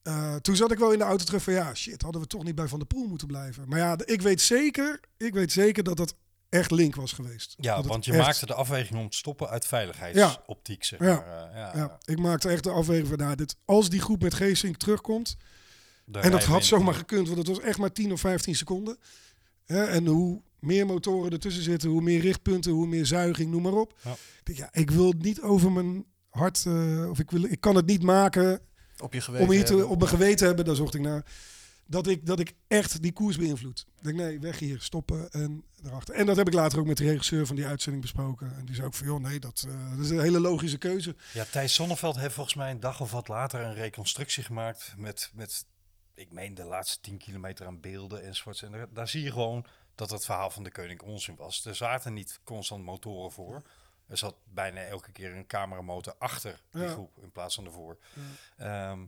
eh, toen zat ik wel in de auto terug van ja, shit, hadden we toch niet bij Van der Poel moeten blijven. Maar ja, ik weet zeker, ik weet zeker dat dat echt link was geweest. Ja, want je echt- maakte de afweging om te stoppen uit veiligheidsoptiek, zeg Ja. maar. Eh, ja, Ja, ik maakte echt de afweging van nou, dit, als die groep met Geesink terugkomt. daar en dat had zomaar gekund, want het was echt maar 10 of 15 seconden. Hè, en hoe meer motoren ertussen zitten, hoe meer richtpunten, hoe meer zuiging, noem maar op. Ja. Ik denk, ja, ik wil het niet over mijn hart, eh, of ik, wil, ik kan het niet maken op je geweten om hier te, hebben. op mijn geweten hebben, daar zocht ik naar. Dat ik, dat ik echt die koers beïnvloed. Ik denk, nee, weg hier, stoppen en erachter. En dat heb ik later ook met de regisseur van die uitzending besproken. En die zei ook van, joh, nee, dat, eh, dat is een hele logische keuze. Ja, Thijs Zonneveld heeft volgens mij een dag of wat later een reconstructie gemaakt met, met ik meen, de laatste 10 kilometer aan beelden enzovoorts. En daar, daar zie je gewoon dat het verhaal van de koning onzin was. Er zaten niet constant motoren voor. Er zat bijna elke keer een cameramotor achter die Ja. groep in plaats van ervoor. Ehm,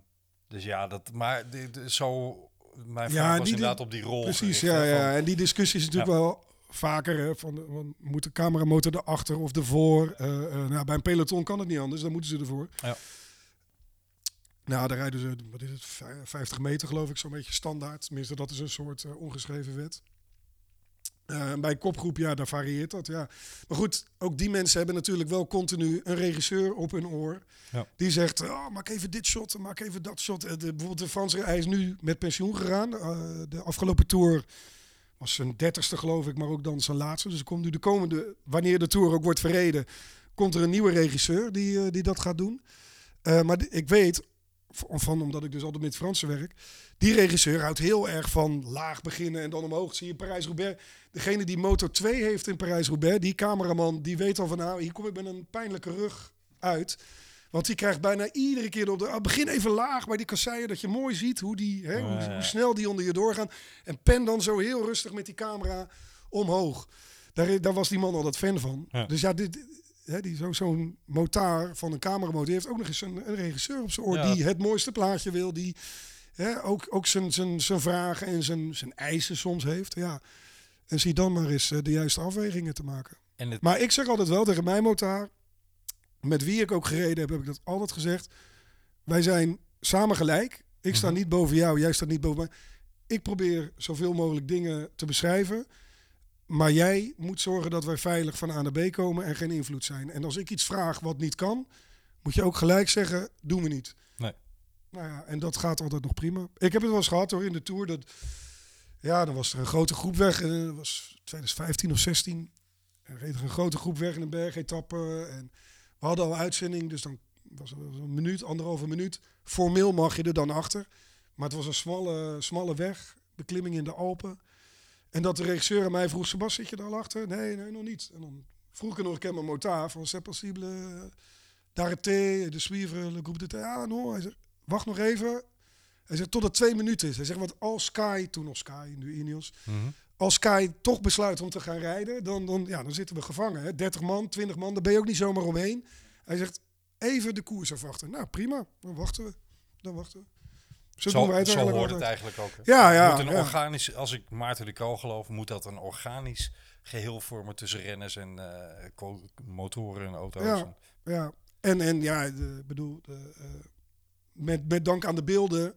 dus ja, dat, maar de- zo, mijn Ja, vraag en was die- inderdaad op die rol. Precies, gericht, ja, hè, ja. van- En die discussie is natuurlijk wel vaker. Hè, van, van, moet de cameramotor erachter of ervoor? Eh, nou, bij een peloton kan het niet anders, dan moeten ze ervoor. Ja. Nou, daar rijden ze, wat is het, vij- 50 meter geloof ik, zo'n beetje standaard. Tenminste, dat is een soort eh, ongeschreven wet. Eh, bij een kopgroep, ja, daar varieert dat, ja. Maar goed, ook die mensen hebben natuurlijk wel continu een regisseur op hun oor. Ja. Die zegt, oh, maak even dit shot, maak even dat shot. Eh, De, bijvoorbeeld de Franse, hij is nu met pensioen gegaan. Eh, de afgelopen tour was zijn dertigste geloof ik, maar ook dan zijn laatste. Dus er komt nu de komende, wanneer de tour ook wordt verreden, komt er een nieuwe regisseur die, die dat gaat doen. Maar ik weet, van, van, omdat ik dus altijd met Fransen werk, die regisseur houdt heel erg van laag beginnen en dan omhoog. Zie je Parijs-Roubaix. Degene die Moto 2 heeft in Parijs-Roubaix, die cameraman, die weet al van nou, hier kom ik met een pijnlijke rug uit. Want die krijgt bijna iedere keer op de... ah, begin even laag bij die kasseien, dat je mooi ziet hoe, die, hè, hoe, snel die onder je doorgaan. En pen dan zo heel rustig met die camera omhoog. Daar, daar was die man altijd fan van. Ja. Dus ja, dit, hè, die, zo, zo'n motaar van een cameramotor die heeft ook nog eens een, een regisseur op zijn oor... Ja. die het mooiste plaatje wil, die hè, ook, ook zijn, zijn, zijn vragen en zijn, zijn eisen soms heeft. Ja. En zie dan maar eens eh, de juiste afwegingen te maken. En het, Maar ik zeg altijd wel tegen mijn motaar, met wie ik ook gereden heb, heb ik dat altijd gezegd. Wij zijn samen gelijk. Ik sta Mhm. niet boven jou, jij staat niet boven mij. Ik probeer zoveel mogelijk dingen te beschrijven. Maar jij moet zorgen dat wij veilig van A naar B komen en geen invloed zijn. En als ik iets vraag wat niet kan, moet je ook gelijk zeggen, doen we niet. Nee. Nou ja, en dat gaat altijd nog prima. Ik heb het wel eens gehad hoor in de Tour. Dat, ja, dan was er een grote groep weg. En dat was 2015 of 16. Er reed er een grote groep weg in een bergetappe. En we hadden al uitzending, dus dan was het een minuut, anderhalve minuut. Formeel mag je er dan achter. Maar het was een smalle, smalle weg, beklimming in de Alpen. En dat de regisseur aan mij vroeg, Sebas, zit je er al achter? Nee, nee, nog niet. En dan vroeg ik nog een mijn motaar van, c'est possible euh, d'arrêter, de suivre, le groupe de... thé?" Ja, no. Hij zegt, wacht nog even. Hij zegt, tot het twee minuten is. Hij zegt, want als Sky, toen nog Sky, nu Ineos... Mhm. Als Sky toch besluit om te gaan rijden, dan, dan, ja, dan zitten we gevangen. Hè? 30 man, 20 man, daar ben je ook niet zomaar omheen. Hij zegt, even de koers afwachten. Nou, prima. Dan wachten we. Dan wachten we. Zo, Zo, het hoort het eigenlijk ook. hè. Ja, ja, moet een ja. organisch, als ik Maarten de Kool geloof, moet dat een organisch geheel vormen tussen renners en eh, motoren en auto's. Ja. En- Ja, en, en ja, de, bedoel, de, eh, met, met dank aan de beelden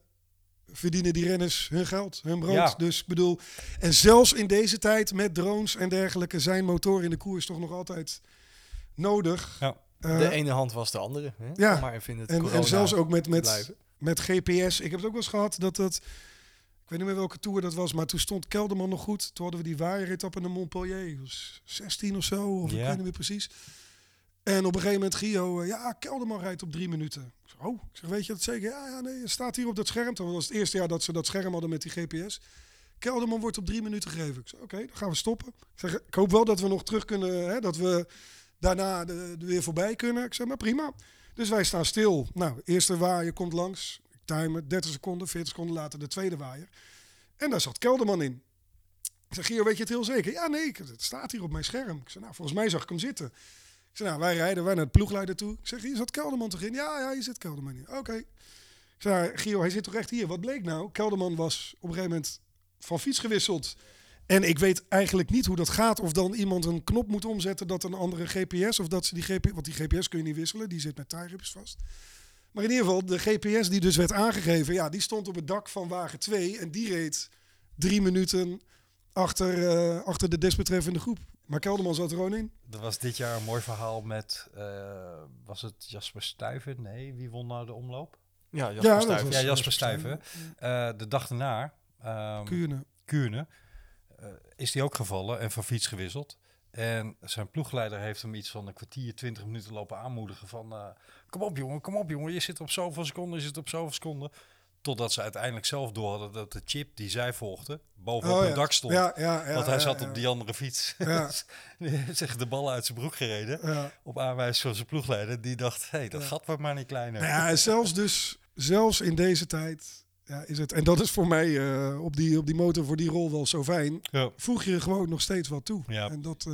verdienen die renners hun geld, hun brood. Ja. Dus ik bedoel, en zelfs in deze tijd met drones en dergelijke zijn motoren in de koers toch nog altijd nodig. Ja. Eh, de ene hand was de andere. Hè? Ja. Maar even het en, en zelfs ook met, met, blijven. met GPS. Ik heb het ook wel eens gehad dat het... Ik weet niet meer welke tour dat was, maar toen stond Kelderman nog goed. Toen hadden we die waaierrit in de Montpellier. Dat was 16 of zo, of ik Ja. weet niet meer precies. En op een gegeven moment Gio, eh, ja, Kelderman rijdt op drie minuten. Ik zeg, oh, ik zeg, weet je dat zeker? Ja, ja, nee, staat hier op dat scherm. Dat was het eerste jaar dat ze dat scherm hadden met die GPS. Kelderman wordt op drie minuten gegeven. Ik zeg, oké, dan gaan we stoppen. Ik zeg, ik hoop wel dat we nog terug kunnen, hè, dat we daarna de, weer voorbij kunnen. Ik zeg, maar prima. Dus wij staan stil. Nou, eerste waaier komt langs. Ik time 30 seconden, 40 seconden later de tweede waaier. En daar zat Kelderman in. Ik zeg, Gio, weet je het heel zeker? Ja, nee, het staat hier op mijn scherm. Ik zeg, nou, volgens mij zag ik hem zitten. Nou, wij rijden, wij naar de ploegleider toe. Ik zeg, hier zat Kelderman toch in? Ja, ja, hier zit Kelderman in. Oké. Ik zeg, nou, Gio, hij zit toch echt hier? Wat bleek nou? Kelderman was op een gegeven moment van fiets gewisseld. En ik weet eigenlijk niet hoe dat gaat. Of dan iemand een knop moet omzetten dat een andere GPS... of dat ze die GPS... Want die GPS kun je niet wisselen, die zit met taairips vast. Maar in ieder geval, de GPS die dus werd aangegeven... ja, die stond op het dak van wagen 2... en die reed drie minuten achter, eh, achter de desbetreffende groep. Maar Kelderman zat er gewoon in. Er was dit jaar een mooi verhaal met, eh, was het Jasper Stuyven? Nee, wie won nou de omloop? Ja, Ja, Jasper Stuyven. was- ja, Jasper Jasper Stuyven. Eh, de dag daarna, ehm Kuurne. Kuurne, eh, is die ook gevallen en van fiets gewisseld. En zijn ploegleider heeft hem iets van een kwartier, twintig minuten lopen aanmoedigen van... eh, kom op jongen, kom op jongen, je zit op zoveel seconden, je zit op zoveel seconden. Totdat ze uiteindelijk zelf door hadden dat de chip die zij volgden bovenop Oh, hun dak stond. Ja, Want hij zat op die andere fiets. Heeft zich de ballen uit zijn broek gereden. Op aanwijzing van zijn ploegleider. Die dacht, hé, hey, dat Ja. gat wordt maar niet kleiner. Nou ja, en zelfs dus, zelfs in deze tijd ja, is het, en dat is voor mij eh, op, die, op die motor voor die rol wel zo fijn, Ja. voeg je er gewoon nog steeds wat toe. Ja. En dat, eh,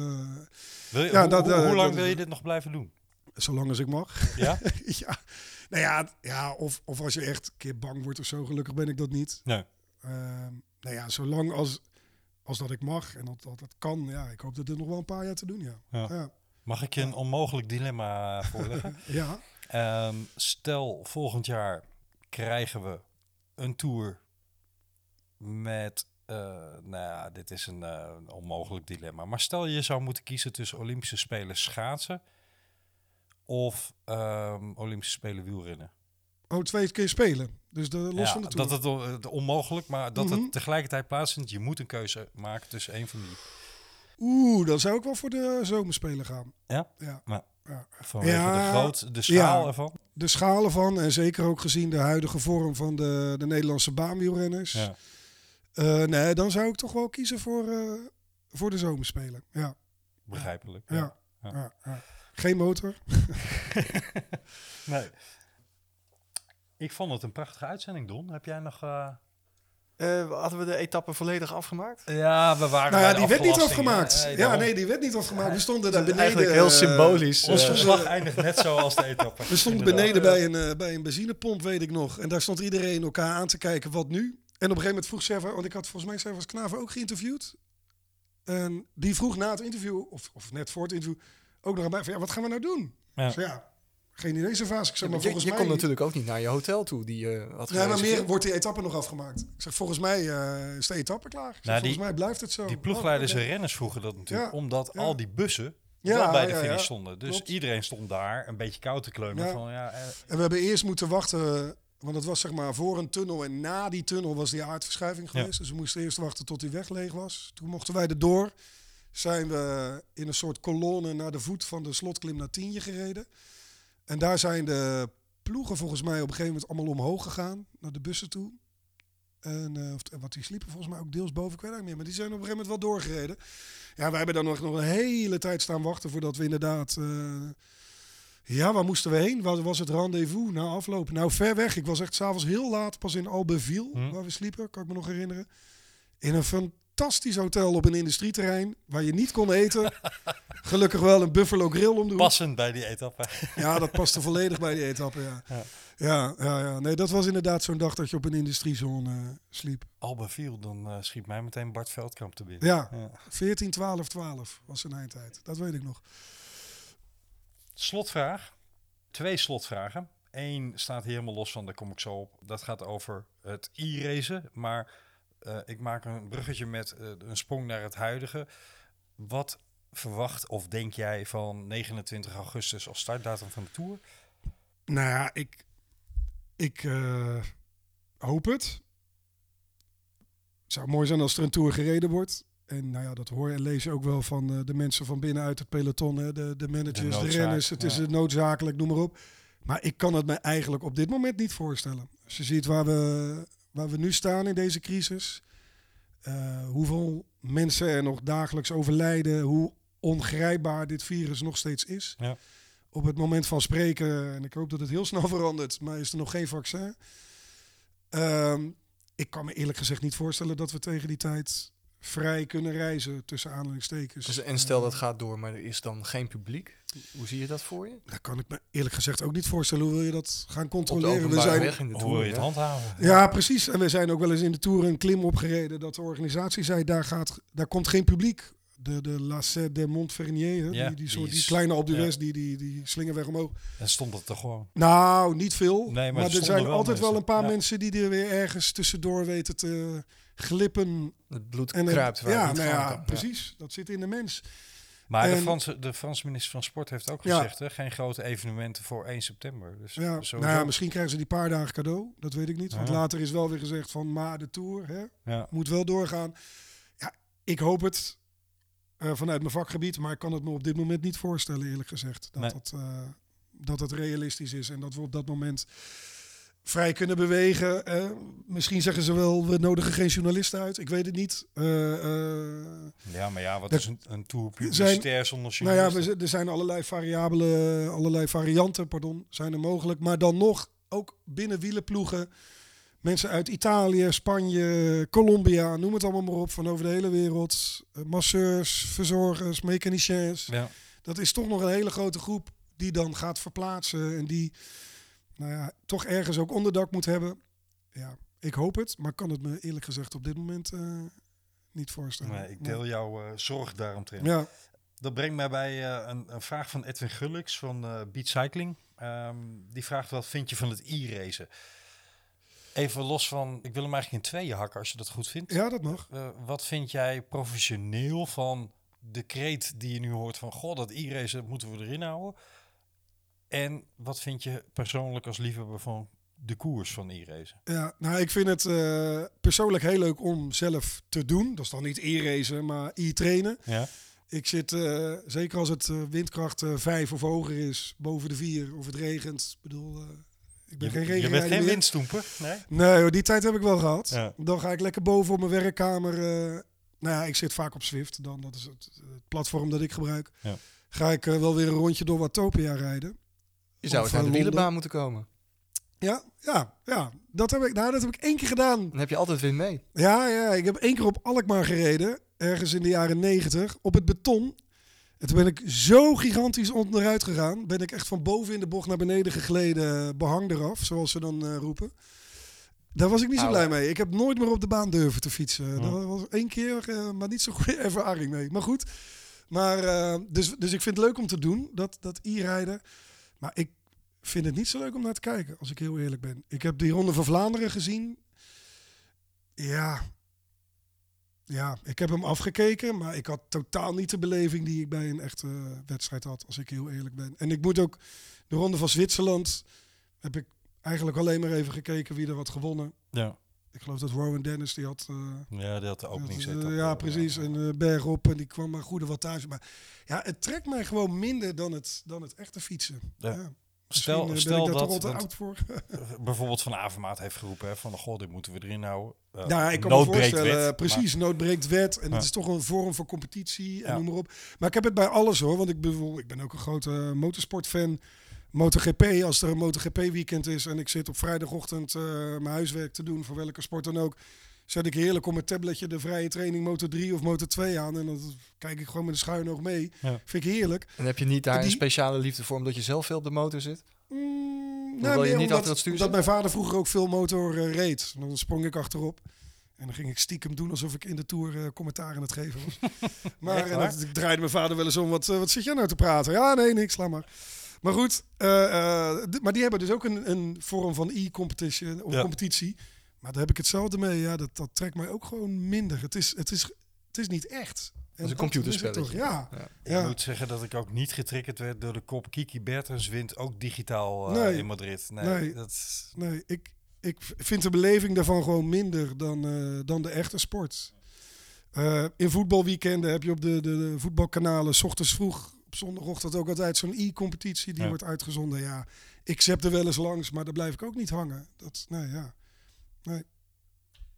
je, Ja, hoe, dat, hoe- eh, lang dat- wil je dit nog blijven doen? Zolang als ik mag. Ja? ja, nou ja, ja of, of als je echt een keer bang wordt of zo, gelukkig ben ik dat niet. Nee. Ehm, nou ja, zolang als, als dat ik mag en dat, dat het kan, ja, ik hoop dat dit nog wel een paar jaar te doen, ja. Ja. Ja, Mag ik je een onmogelijk dilemma voorleggen? ja. Ehm, stel, volgend jaar krijgen we een tour met... eh, nou ja, dit is een eh, een onmogelijk dilemma. Maar stel je zou moeten kiezen tussen Olympische Spelen schaatsen... of ehm, Olympische Spelen wielrennen. Oh, twee keer spelen. Dus de, los ja, van de toer. dat het het onmogelijk, maar dat Mhm. het tegelijkertijd plaatsvindt. Je moet een keuze maken tussen één van die. Oeh, dan zou ik wel voor de zomerspelen gaan. Ja? Ja. Maar- ja. Vanwege Ja, de groot, de schaal ja. ervan. De schalen van, en zeker ook gezien de huidige vorm van de, de Nederlandse baanwielrenners. Ja. Eh, nee, dan zou ik toch wel kiezen voor, eh, voor de zomerspelen. Ja, Begrijpelijk. ja. Ja. Geen motor. Nee. Ik vond het een prachtige uitzending, Don. Heb jij nog... eh, Eh, hadden we de etappe volledig afgemaakt? Ja, we waren Nou ja, bij de die werd niet afgemaakt. ja, nee, die werd niet afgemaakt. We stonden daar beneden. Eigenlijk heel eh, symbolisch. Ons verslag eindigt net zo als de etappe. We stonden Inderdaad. beneden bij een, bij een benzinepomp, weet ik nog. En daar stond iedereen elkaar aan te kijken, wat nu? En op een gegeven moment vroeg Server, want ik had volgens mij Servers Knaven ook geïnterviewd. En die vroeg na het interview, of, of net voor het interview, ook nog van, ja, wat gaan we nou doen? Ja. Zei, ja, geen idee, Servaas. Ik zeg, maar je volgens je mij... komt natuurlijk ook niet naar je hotel toe die je had Ja, maar meer wordt die etappe nog afgemaakt. Ik zeg, volgens mij eh, is de etappe klaar. Ik zeg, Nou, die- volgens mij blijft het zo. Die ploegleiders Oh, en oké. renners vroegen dat natuurlijk, Ja, omdat ja. al die bussen Ja, wel bij de finish ja. stonden. Dus Klopt. iedereen stond daar een beetje koud te kleumen. Ja. Van, ja, eh, En we hebben eerst moeten wachten, want het was zeg maar voor een tunnel. En na die tunnel was die aardverschuiving Ja. geweest. Dus we moesten eerst wachten tot die weg leeg was. Toen mochten wij erdoor. Zijn we in een soort kolonne naar de voet van de slotklim naar Tienje gereden. En daar zijn de ploegen volgens mij op een gegeven moment allemaal omhoog gegaan. Naar de bussen toe. En eh, wat die sliepen volgens mij ook deels boven, ik weet meer. Maar die zijn op een gegeven moment wel doorgereden. Ja, wij hebben dan nog, nog een hele tijd staan wachten voordat we inderdaad... eh, ja, waar moesten we heen? Waar was het rendezvous na afloop? Nou, ver weg. Ik was echt s'avonds heel laat pas in Albeville, Hm. waar we sliepen, kan ik me nog herinneren. In een fantastisch hotel op een industrieterrein, waar je niet kon eten. Gelukkig wel een Buffalo Grill om de hoek. passend bij die etappe. Ja, dat paste volledig bij die etappe, ja. Ja. Ja, ja, ja. Nee, dat was inderdaad zo'n dag dat je op een industriezone eh, sliep. Alba viel, dan eh, schiet mij meteen Bart Veldkamp te binnen. Ja, Ja. 14, 12, 12 was zijn eindtijd. Dat weet ik nog. Slotvraag. Twee slotvragen. Eén staat helemaal los van, daar kom ik zo op. Dat gaat over het e-racen. Maar eh, ik maak een bruggetje met eh, een sprong naar het huidige. Wat verwacht of denk jij van 29 augustus als startdatum van de Tour? Nou ja, ik, ik eh, hoop het. Het zou mooi zijn als er een Tour gereden wordt. En nou ja, dat hoor en lees je ook wel van de mensen van binnenuit het peloton. Hè, de, de managers, de, renners. Het is ja. noodzakelijk, noem maar op. Maar ik kan het me eigenlijk op dit moment niet voorstellen. Als je ziet waar we, waar we nu staan in deze crisis. eh, hoeveel mensen er nog dagelijks overlijden. Hoe ongrijpbaar dit virus nog steeds is. Ja. Op het moment van spreken, en ik hoop dat het heel snel verandert, maar is er nog geen vaccin. Ehm, ik kan me eerlijk gezegd niet voorstellen dat we tegen die tijd vrij kunnen reizen tussen aanhalingstekens. Dus, en stel dat gaat door, maar er is dan geen publiek. Hoe zie je dat voor je? Dat kan ik me eerlijk gezegd ook niet voorstellen. Hoe wil je dat gaan Op de controleren? We zijn, weg in de Hoe wil je het handhaven? ja, precies. En we zijn ook wel eens in de Tour een klim opgereden dat de organisatie zei, daar, gaat, daar komt geen publiek. De, de La Sette de Montfernier, hè, Ja, die, die, soort, die die kleine op de ja. West, die, die, die slingerweg omhoog. En stond het er gewoon. Nou, niet veel. Nee, maar maar, er er zijn wel altijd wel een paar Ja. mensen die er weer ergens tussendoor weten te glippen. Het bloed En kruipt waar ja, nou ja, kan. Ja. precies. Dat zit in de mens. Maar de, Franse, de Franse minister van Sport heeft ook Ja. gezegd, hè, geen grote evenementen voor 1 september. Dus Ja, nou ja, misschien krijgen ze die paar dagen cadeau. Dat weet ik niet. Want later is wel weer gezegd van, maar de Tour hè, moet wel doorgaan. Ja, ik hoop het eh, vanuit mijn vakgebied. Maar ik kan het me op dit moment niet voorstellen, eerlijk gezegd. Dat, Nee. dat, eh, dat het realistisch is. En dat we op dat moment vrij kunnen bewegen. Eh, misschien zeggen ze wel, we nodigen geen journalisten uit. Ik weet het niet. Eh, eh, ja, maar ja, wat is een, een tour publicitair zonder Nou ja, er zijn allerlei variabelen, allerlei varianten, pardon, zijn er mogelijk. Maar dan nog, ook binnen wielenploegen, mensen uit Italië, Spanje, Colombia, noem het allemaal maar op, van over de hele wereld. Eh, masseurs, verzorgers, mechaniciens. Ja. Dat is toch nog een hele grote groep die dan gaat verplaatsen en die, nou ja, toch ergens ook onderdak moet hebben. Ja, ik hoop het, maar kan het me eerlijk gezegd op dit moment eh, niet voorstellen. Nee, ik deel jouw eh, zorg daaromtrent. Ja, Dat brengt mij bij eh, een, een vraag van Edwin Gullix van Beat Cycling. Ehm, die vraagt wat vind je van het e-racen? Even los van, ik wil hem eigenlijk in tweeën hakken als je dat goed vindt. ja, dat mag. Wat vind jij professioneel van de kreet die je nu hoort van... Goh, dat e-racen moeten we erin houden. En wat vind je persoonlijk als liefhebber van de koers van e-racen? Ja, nou, ik vind het eh, persoonlijk heel leuk om zelf te doen. Dat is dan niet e-racen, maar e-trainen. Ja? Ik zit, eh, zeker als het eh, windkracht 5 of hoger is, boven de 4 of het regent. Ik bedoel, ik ben Je, geen je bent regenrijder geen windstoemper? Nee? Nee, die tijd heb ik wel gehad. Ja. Dan ga ik lekker boven op mijn werkkamer. nou ja, ik zit vaak op Zwift. Dan, dat is het, het platform dat ik gebruik. Ja. Ga ik wel weer een rondje door Watopia rijden. Je zou eens naar de wielenbaan moeten komen. Ja, ja, ja. Dat heb ik, nou, dat heb ik één keer gedaan. Dan heb je altijd weer mee. Ja, ja, ik heb één keer op Alkmaar gereden, ergens in de jaren negentig, op het beton. En toen ben ik zo gigantisch onderuit gegaan. Ben ik echt van boven in de bocht naar beneden gegleden, behang eraf, zoals ze dan eh, roepen. Daar was ik niet zo blij mee. Ik heb nooit meer op de baan durven te fietsen. Ja. Dat was één keer, eh, maar niet zo'n goede ervaring mee. Maar goed. Maar, eh, dus, dus ik vind het leuk om te doen, dat, dat e-rijden. Maar ik vind het niet zo leuk om naar te kijken, als ik heel eerlijk ben. Ik heb die Ronde van Vlaanderen gezien. Ja. Ja, ik heb hem afgekeken, maar ik had totaal niet de beleving die ik bij een echte eh, wedstrijd had, als ik heel eerlijk ben. En ik moet ook, de Ronde van Zwitserland, heb ik eigenlijk alleen maar even gekeken wie er had gewonnen. Ja. Ik geloof dat Rowan Dennis, die had... eh, Ja, die had de opening eh, ja, precies. En uh, berg op en die kwam maar goede wattage. Maar ja, het trekt mij gewoon minder dan het, dan het echte fietsen. Ja. Stel, eh, stel dat, oud voor. bijvoorbeeld Van Avermaat heeft geroepen hè, van, goh, dit moeten we erin houden. Uh, Ja, ik kan me voorstellen, wet, precies, nood breekt wet. En Ja. het is toch een vorm van competitie en Ja. noem maar op. Maar ik heb het bij alles hoor, want ik, bedoel, ik ben ook een grote motorsportfan. MotoGP, als er een MotoGP weekend is en ik zit op vrijdagochtend eh, mijn huiswerk te doen voor welke sport dan ook, zet ik heerlijk op mijn tabletje de vrije training Moto 3 of Moto 2 aan en dan kijk ik gewoon met een schuin oog mee. Ja. Vind ik heerlijk. En heb je niet daar Die- een speciale liefde voor omdat je zelf veel op de motor zit? Mm, wil je meer niet omdat, achter het stuur zitten? mijn vader vroeger ook veel motor eh, reed. Dan sprong ik achterop. En dan ging ik stiekem doen alsof ik in de Tour eh, commentaar aan het geven was. maar en dat, ik draaide mijn vader wel eens om. Wat, wat zit jij nou te praten? Ja, nee, niks, laat maar. Maar goed, eh, eh, d- maar die hebben dus ook een, een vorm van e-competition of Ja. competitie. Maar daar heb ik hetzelfde mee. Ja, dat, dat trekt mij ook gewoon minder. Het is, het is, het is niet echt. En een dat computerspelletje. is het toch, Ja, Ja. Ik moet zeggen dat ik ook niet getriggerd werd door de kop Kiki Bertens wint ook digitaal eh, Nee. in Madrid. Nee, Nee. dat is- Nee, ik, ik vind de beleving daarvan gewoon minder dan, eh, dan de echte sport. Eh, in voetbalweekenden heb je op de, de, de voetbalkanalen... s ochtends vroeg zondagochtend ook altijd zo'n e-competitie... die Ja. wordt uitgezonden. Ja, ik zep er wel eens langs, maar daar blijf ik ook niet hangen. Dat, nee, ja. Nee.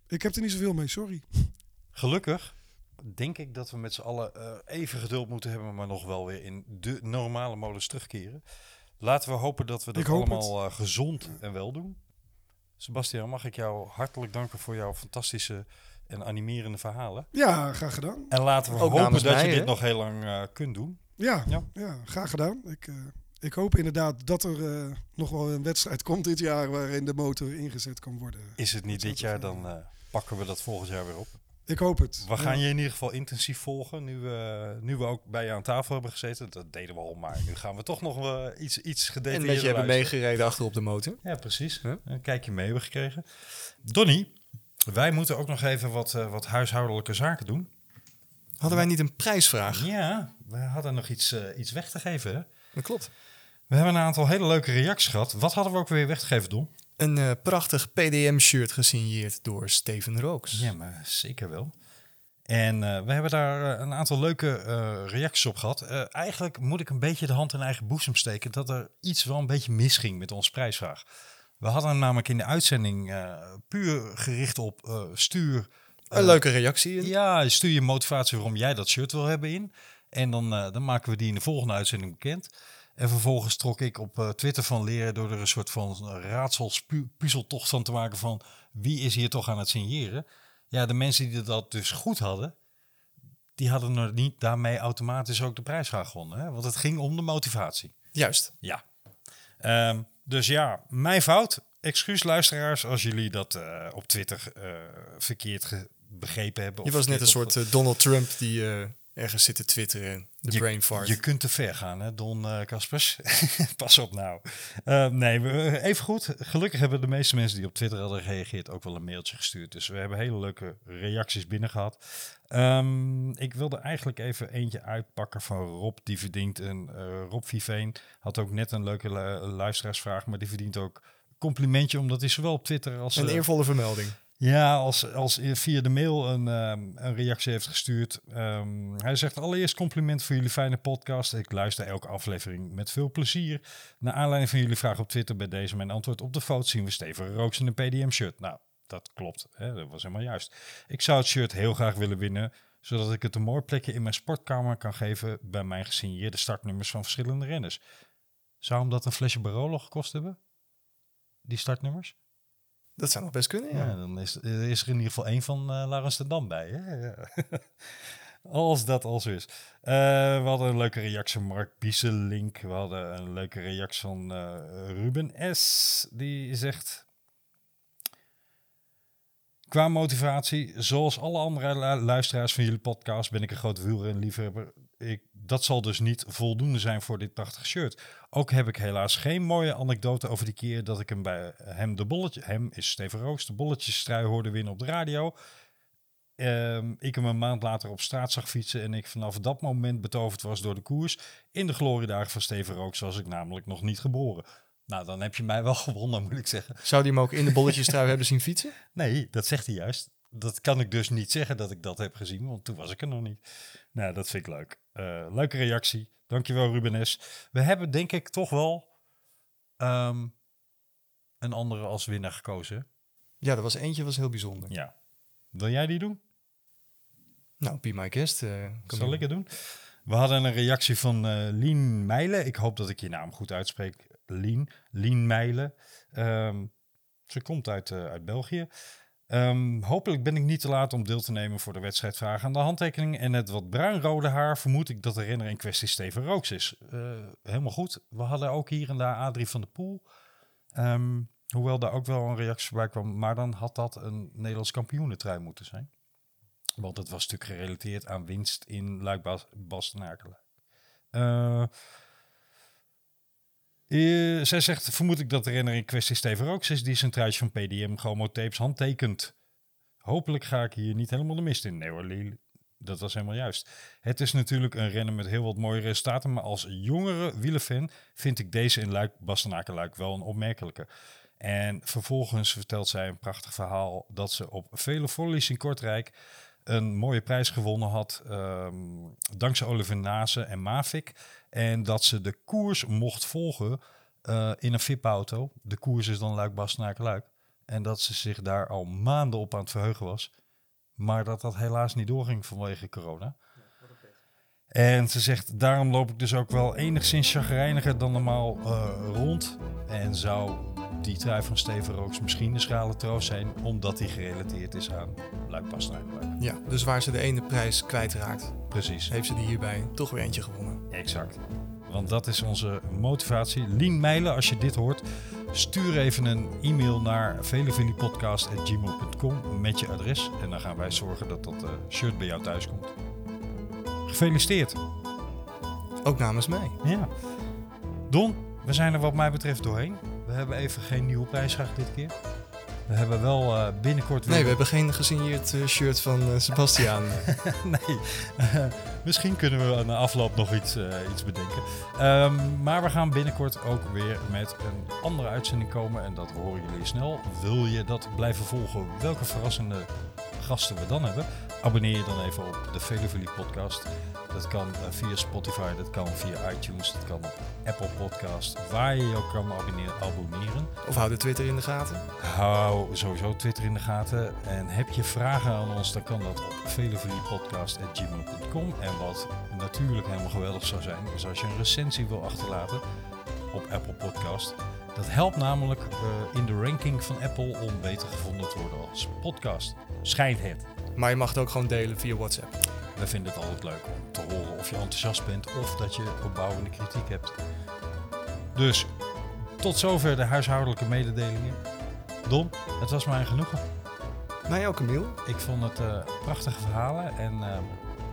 Ik heb er niet zoveel mee, sorry. Gelukkig. denk ik dat we met z'n allen eh, even geduld moeten hebben, maar nog wel weer in de normale modus terugkeren. Laten we hopen dat we hoop allemaal eh, gezond en wel doen. Sebastian, mag ik jou hartelijk danken voor jouw fantastische en animerende verhalen. Ja, graag gedaan. En laten we Ook hopen dat mij, je dit nog heel lang eh, kunt doen. Ja, Ja. ja. graag gedaan. Ik, eh, ik hoop inderdaad dat er eh, nog wel een wedstrijd komt dit jaar waarin de motor ingezet kan worden. Is het niet Dat dit jaar, dan eh, pakken we dat volgend jaar weer op. Ik hoop het. We gaan Ja. je in ieder geval intensief volgen. Nu we, nu we ook bij je aan tafel hebben gezeten. Dat deden we al, maar nu gaan we toch nog iets, iets En gedetailleerder met je hebben meegereden achter op de motor. Ja, precies. Huh? Een kijkje mee hebben gekregen. Donny, wij moeten ook nog even wat, wat huishoudelijke zaken doen. Hadden wij niet een prijsvraag? Ja, we hadden nog iets, eh, iets weg te geven. Hè? Dat klopt. We hebben een aantal hele leuke reacties gehad. Wat hadden we ook weer weg te geven, Don? Een eh, prachtig PDM-shirt gesigneerd door Steven Rooks. Ja, maar zeker wel. En eh, we hebben daar een aantal leuke reacties op gehad. Eh, eigenlijk moet ik een beetje de hand in eigen boezem steken dat er iets wel een beetje misging met onze prijsvraag. We hadden hem namelijk in de uitzending puur gericht op stuur. Een eh, leuke reactie. in. Ja, stuur je motivatie waarom jij dat shirt wil hebben in. En dan, eh, dan maken we die in de volgende uitzending bekend. En vervolgens trok ik op eh, Twitter van leren door er een soort van raadselspuzzeltocht van te maken van wie is hier toch aan het signeren. Ja, de mensen die dat dus goed hadden, die hadden nog niet daarmee automatisch ook de prijsvraag gewonnen. Hè? Want het ging om de motivatie. Juist. Ja. Ehm, dus ja, mijn fout. Excuus luisteraars als jullie dat op Twitter verkeerd ge- begrepen hebben. Je was net een soort eh, Donald Trump die eh, ergens zit te twitteren. De je, brain fart. Je kunt te ver gaan, hè, Don eh, Kaspers. Pas op nou. Nee, we, even goed. Gelukkig hebben de meeste mensen die op Twitter hadden gereageerd ook wel een mailtje gestuurd. Dus we hebben hele leuke reacties binnen gehad. Ehm, ik wilde eigenlijk even eentje uitpakken van Rob. Die verdient een... Rob Viveen had ook net een leuke lu- luisteraarsvraag. Maar die verdient ook complimentje. Omdat hij zowel op Twitter als... Een eervolle vermelding. Ja, als, als via de mail een, ehm, een reactie heeft gestuurd. Ehm, hij zegt allereerst compliment voor jullie fijne podcast. Ik luister elke aflevering met veel plezier. Naar aanleiding van jullie vraag op Twitter bij deze mijn antwoord op de foto zien we Steven Rooks in een PDM shirt. Nou, dat klopt. Hè? Dat was helemaal juist. Ik zou het shirt heel graag willen winnen, zodat ik het een mooi plekje in mijn sportkamer kan geven bij mijn gesigneerde startnummers van verschillende renners. Zou hem dat een flesje Barolo gekost hebben? Die startnummers? Dat zou nog best kunnen, ja. Dan is, er is er in ieder geval één van uh, Laurens de Dam bij. Hè? Als dat al zo is. Uh, we hadden een leuke reactie van Mark Bieselink. We hadden een leuke reactie van Ruben S. Die zegt... Qua motivatie, zoals alle andere luisteraars van jullie podcast, ben ik een groot wielrenliefhebber. Ik, dat zal dus niet voldoende zijn voor dit prachtige shirt. Ook heb ik helaas geen mooie anekdote over die keer dat ik hem bij hem de bolletje, hem is Steven Roos, de bolletjesstrui hoorde winnen op de radio. Um, ik hem een maand later op straat zag fietsen en ik vanaf dat moment betoverd was door de koers. In de gloriedagen van Steven Rooks was ik namelijk nog niet geboren. Nou, dan heb je mij wel gewonnen, moet ik zeggen. Zou die hem ook in de bolletjestrui hebben zien fietsen? Nee, dat zegt hij juist. Dat kan ik dus niet zeggen dat ik dat heb gezien, want toen was ik er nog niet. Nou, dat vind ik leuk. Uh, leuke reactie. Dankjewel, Ruben S. We hebben denk ik toch wel um, een andere als winnaar gekozen. Ja, er was eentje was heel bijzonder. Ja. Wil jij die doen? Nou, be my guest. Uh, Zal ik het doen? We hadden een reactie van uh, Lien Meijlen. Ik hoop dat ik je naam goed uitspreek. Lien, Lien Meijlen. Um, ze komt uit, uit België. Um, hopelijk ben ik niet te laat om deel te nemen voor de wedstrijdvraag aan de handtekening. En het wat bruinrode haar vermoed ik dat de renner in kwestie Steven Rooks is. Uh, helemaal goed. We hadden ook hier en daar Adrie van der Poel. Um, hoewel daar ook wel een reactie bij kwam. Maar dan had dat een Nederlands kampioenentrui moeten zijn. Want het was natuurlijk gerelateerd aan winst in Luik-Bastenaken. Uh, uh, zij zegt, vermoed ik dat de renner in kwestie Steven Rooks is... die zijn van PDM Gomo Tapes handtekent. Hopelijk ga ik hier niet helemaal de mist in. Nee hoor, dat was helemaal juist. Het is natuurlijk een renner met heel wat mooie resultaten... maar als jongere wielerfan vind ik deze in Luik-Bastenaken-Luik wel een opmerkelijke... En vervolgens vertelt zij een prachtig verhaal... dat ze op vele volleys in Kortrijk een mooie prijs gewonnen had, um, dankzij Oliver Nase en Mavic. En dat ze de koers mocht volgen uh, in een VIP-auto. De koers is dan Luik-Bastenaken-Luik. En dat ze zich daar al maanden op aan het verheugen was. Maar dat dat helaas niet doorging vanwege corona. En ze zegt, daarom loop ik dus ook wel enigszins chagrijniger dan normaal eh, rond. En zou die trui van Steven Rooks misschien een schrale troost zijn, omdat die gerelateerd is aan Luik. Ja, dus waar ze de ene prijs kwijtraakt, Precies. heeft ze die hierbij toch weer eentje gewonnen. Exact. Want dat is onze motivatie. Lien Meijlen, als je dit hoort, stuur even een e-mail naar velevillipodcast.gmail.com met je adres. En dan gaan wij zorgen dat dat eh, shirt bij jou thuis komt. Gefeliciteerd. Ook namens mij. Ja. Don, we zijn er wat mij betreft doorheen. We hebben even geen nieuwe prijsvraag dit keer. We hebben wel eh, binnenkort weer... Nee, we hebben geen gesigneerd eh, shirt van eh, Sebastiaan. nee, misschien kunnen we na afloop nog iets, iets bedenken. Ehm, maar we gaan binnenkort ook weer met een andere uitzending komen. En dat horen jullie snel. Wil je dat blijven volgen? Welke verrassende gasten we dan hebben? Abonneer je dan even op de Veleville podcast. Dat kan eh, via Spotify, dat kan via iTunes, dat kan op Apple Podcast. Waar je je ook kan abonneren. abonneren. of hou de Twitter in de gaten. Hou sowieso Twitter in de gaten. En heb je vragen aan ons, dan kan dat op veleveliepodcast.gmail.com. En wat natuurlijk helemaal geweldig zou zijn, is als je een recensie wil achterlaten op Apple Podcast. Dat helpt namelijk eh, in de ranking van Apple om beter gevonden te worden als podcast. Schijnt het. Maar je mag het ook gewoon delen via WhatsApp. We vinden het altijd leuk om te horen of je enthousiast bent of dat je opbouwende kritiek hebt. Dus tot zover de huishoudelijke mededelingen. Don, het was mij een genoegen. Mij ook, Camille. Ik vond het eh, prachtige verhalen en eh,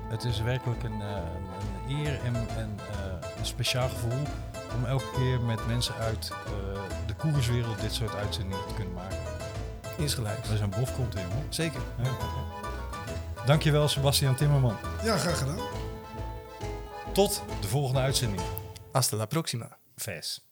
het is werkelijk een, eh, een eer en, en een speciaal gevoel om elke keer met mensen uit de koerswereld dit soort uitzendingen te kunnen maken. Insgelijks. We zijn bof komt in, hoor. Zeker. Ja. Dankjewel Sebastian Timmerman. Ja, graag gedaan. Tot de volgende uitzending. Hasta la próxima. Ves.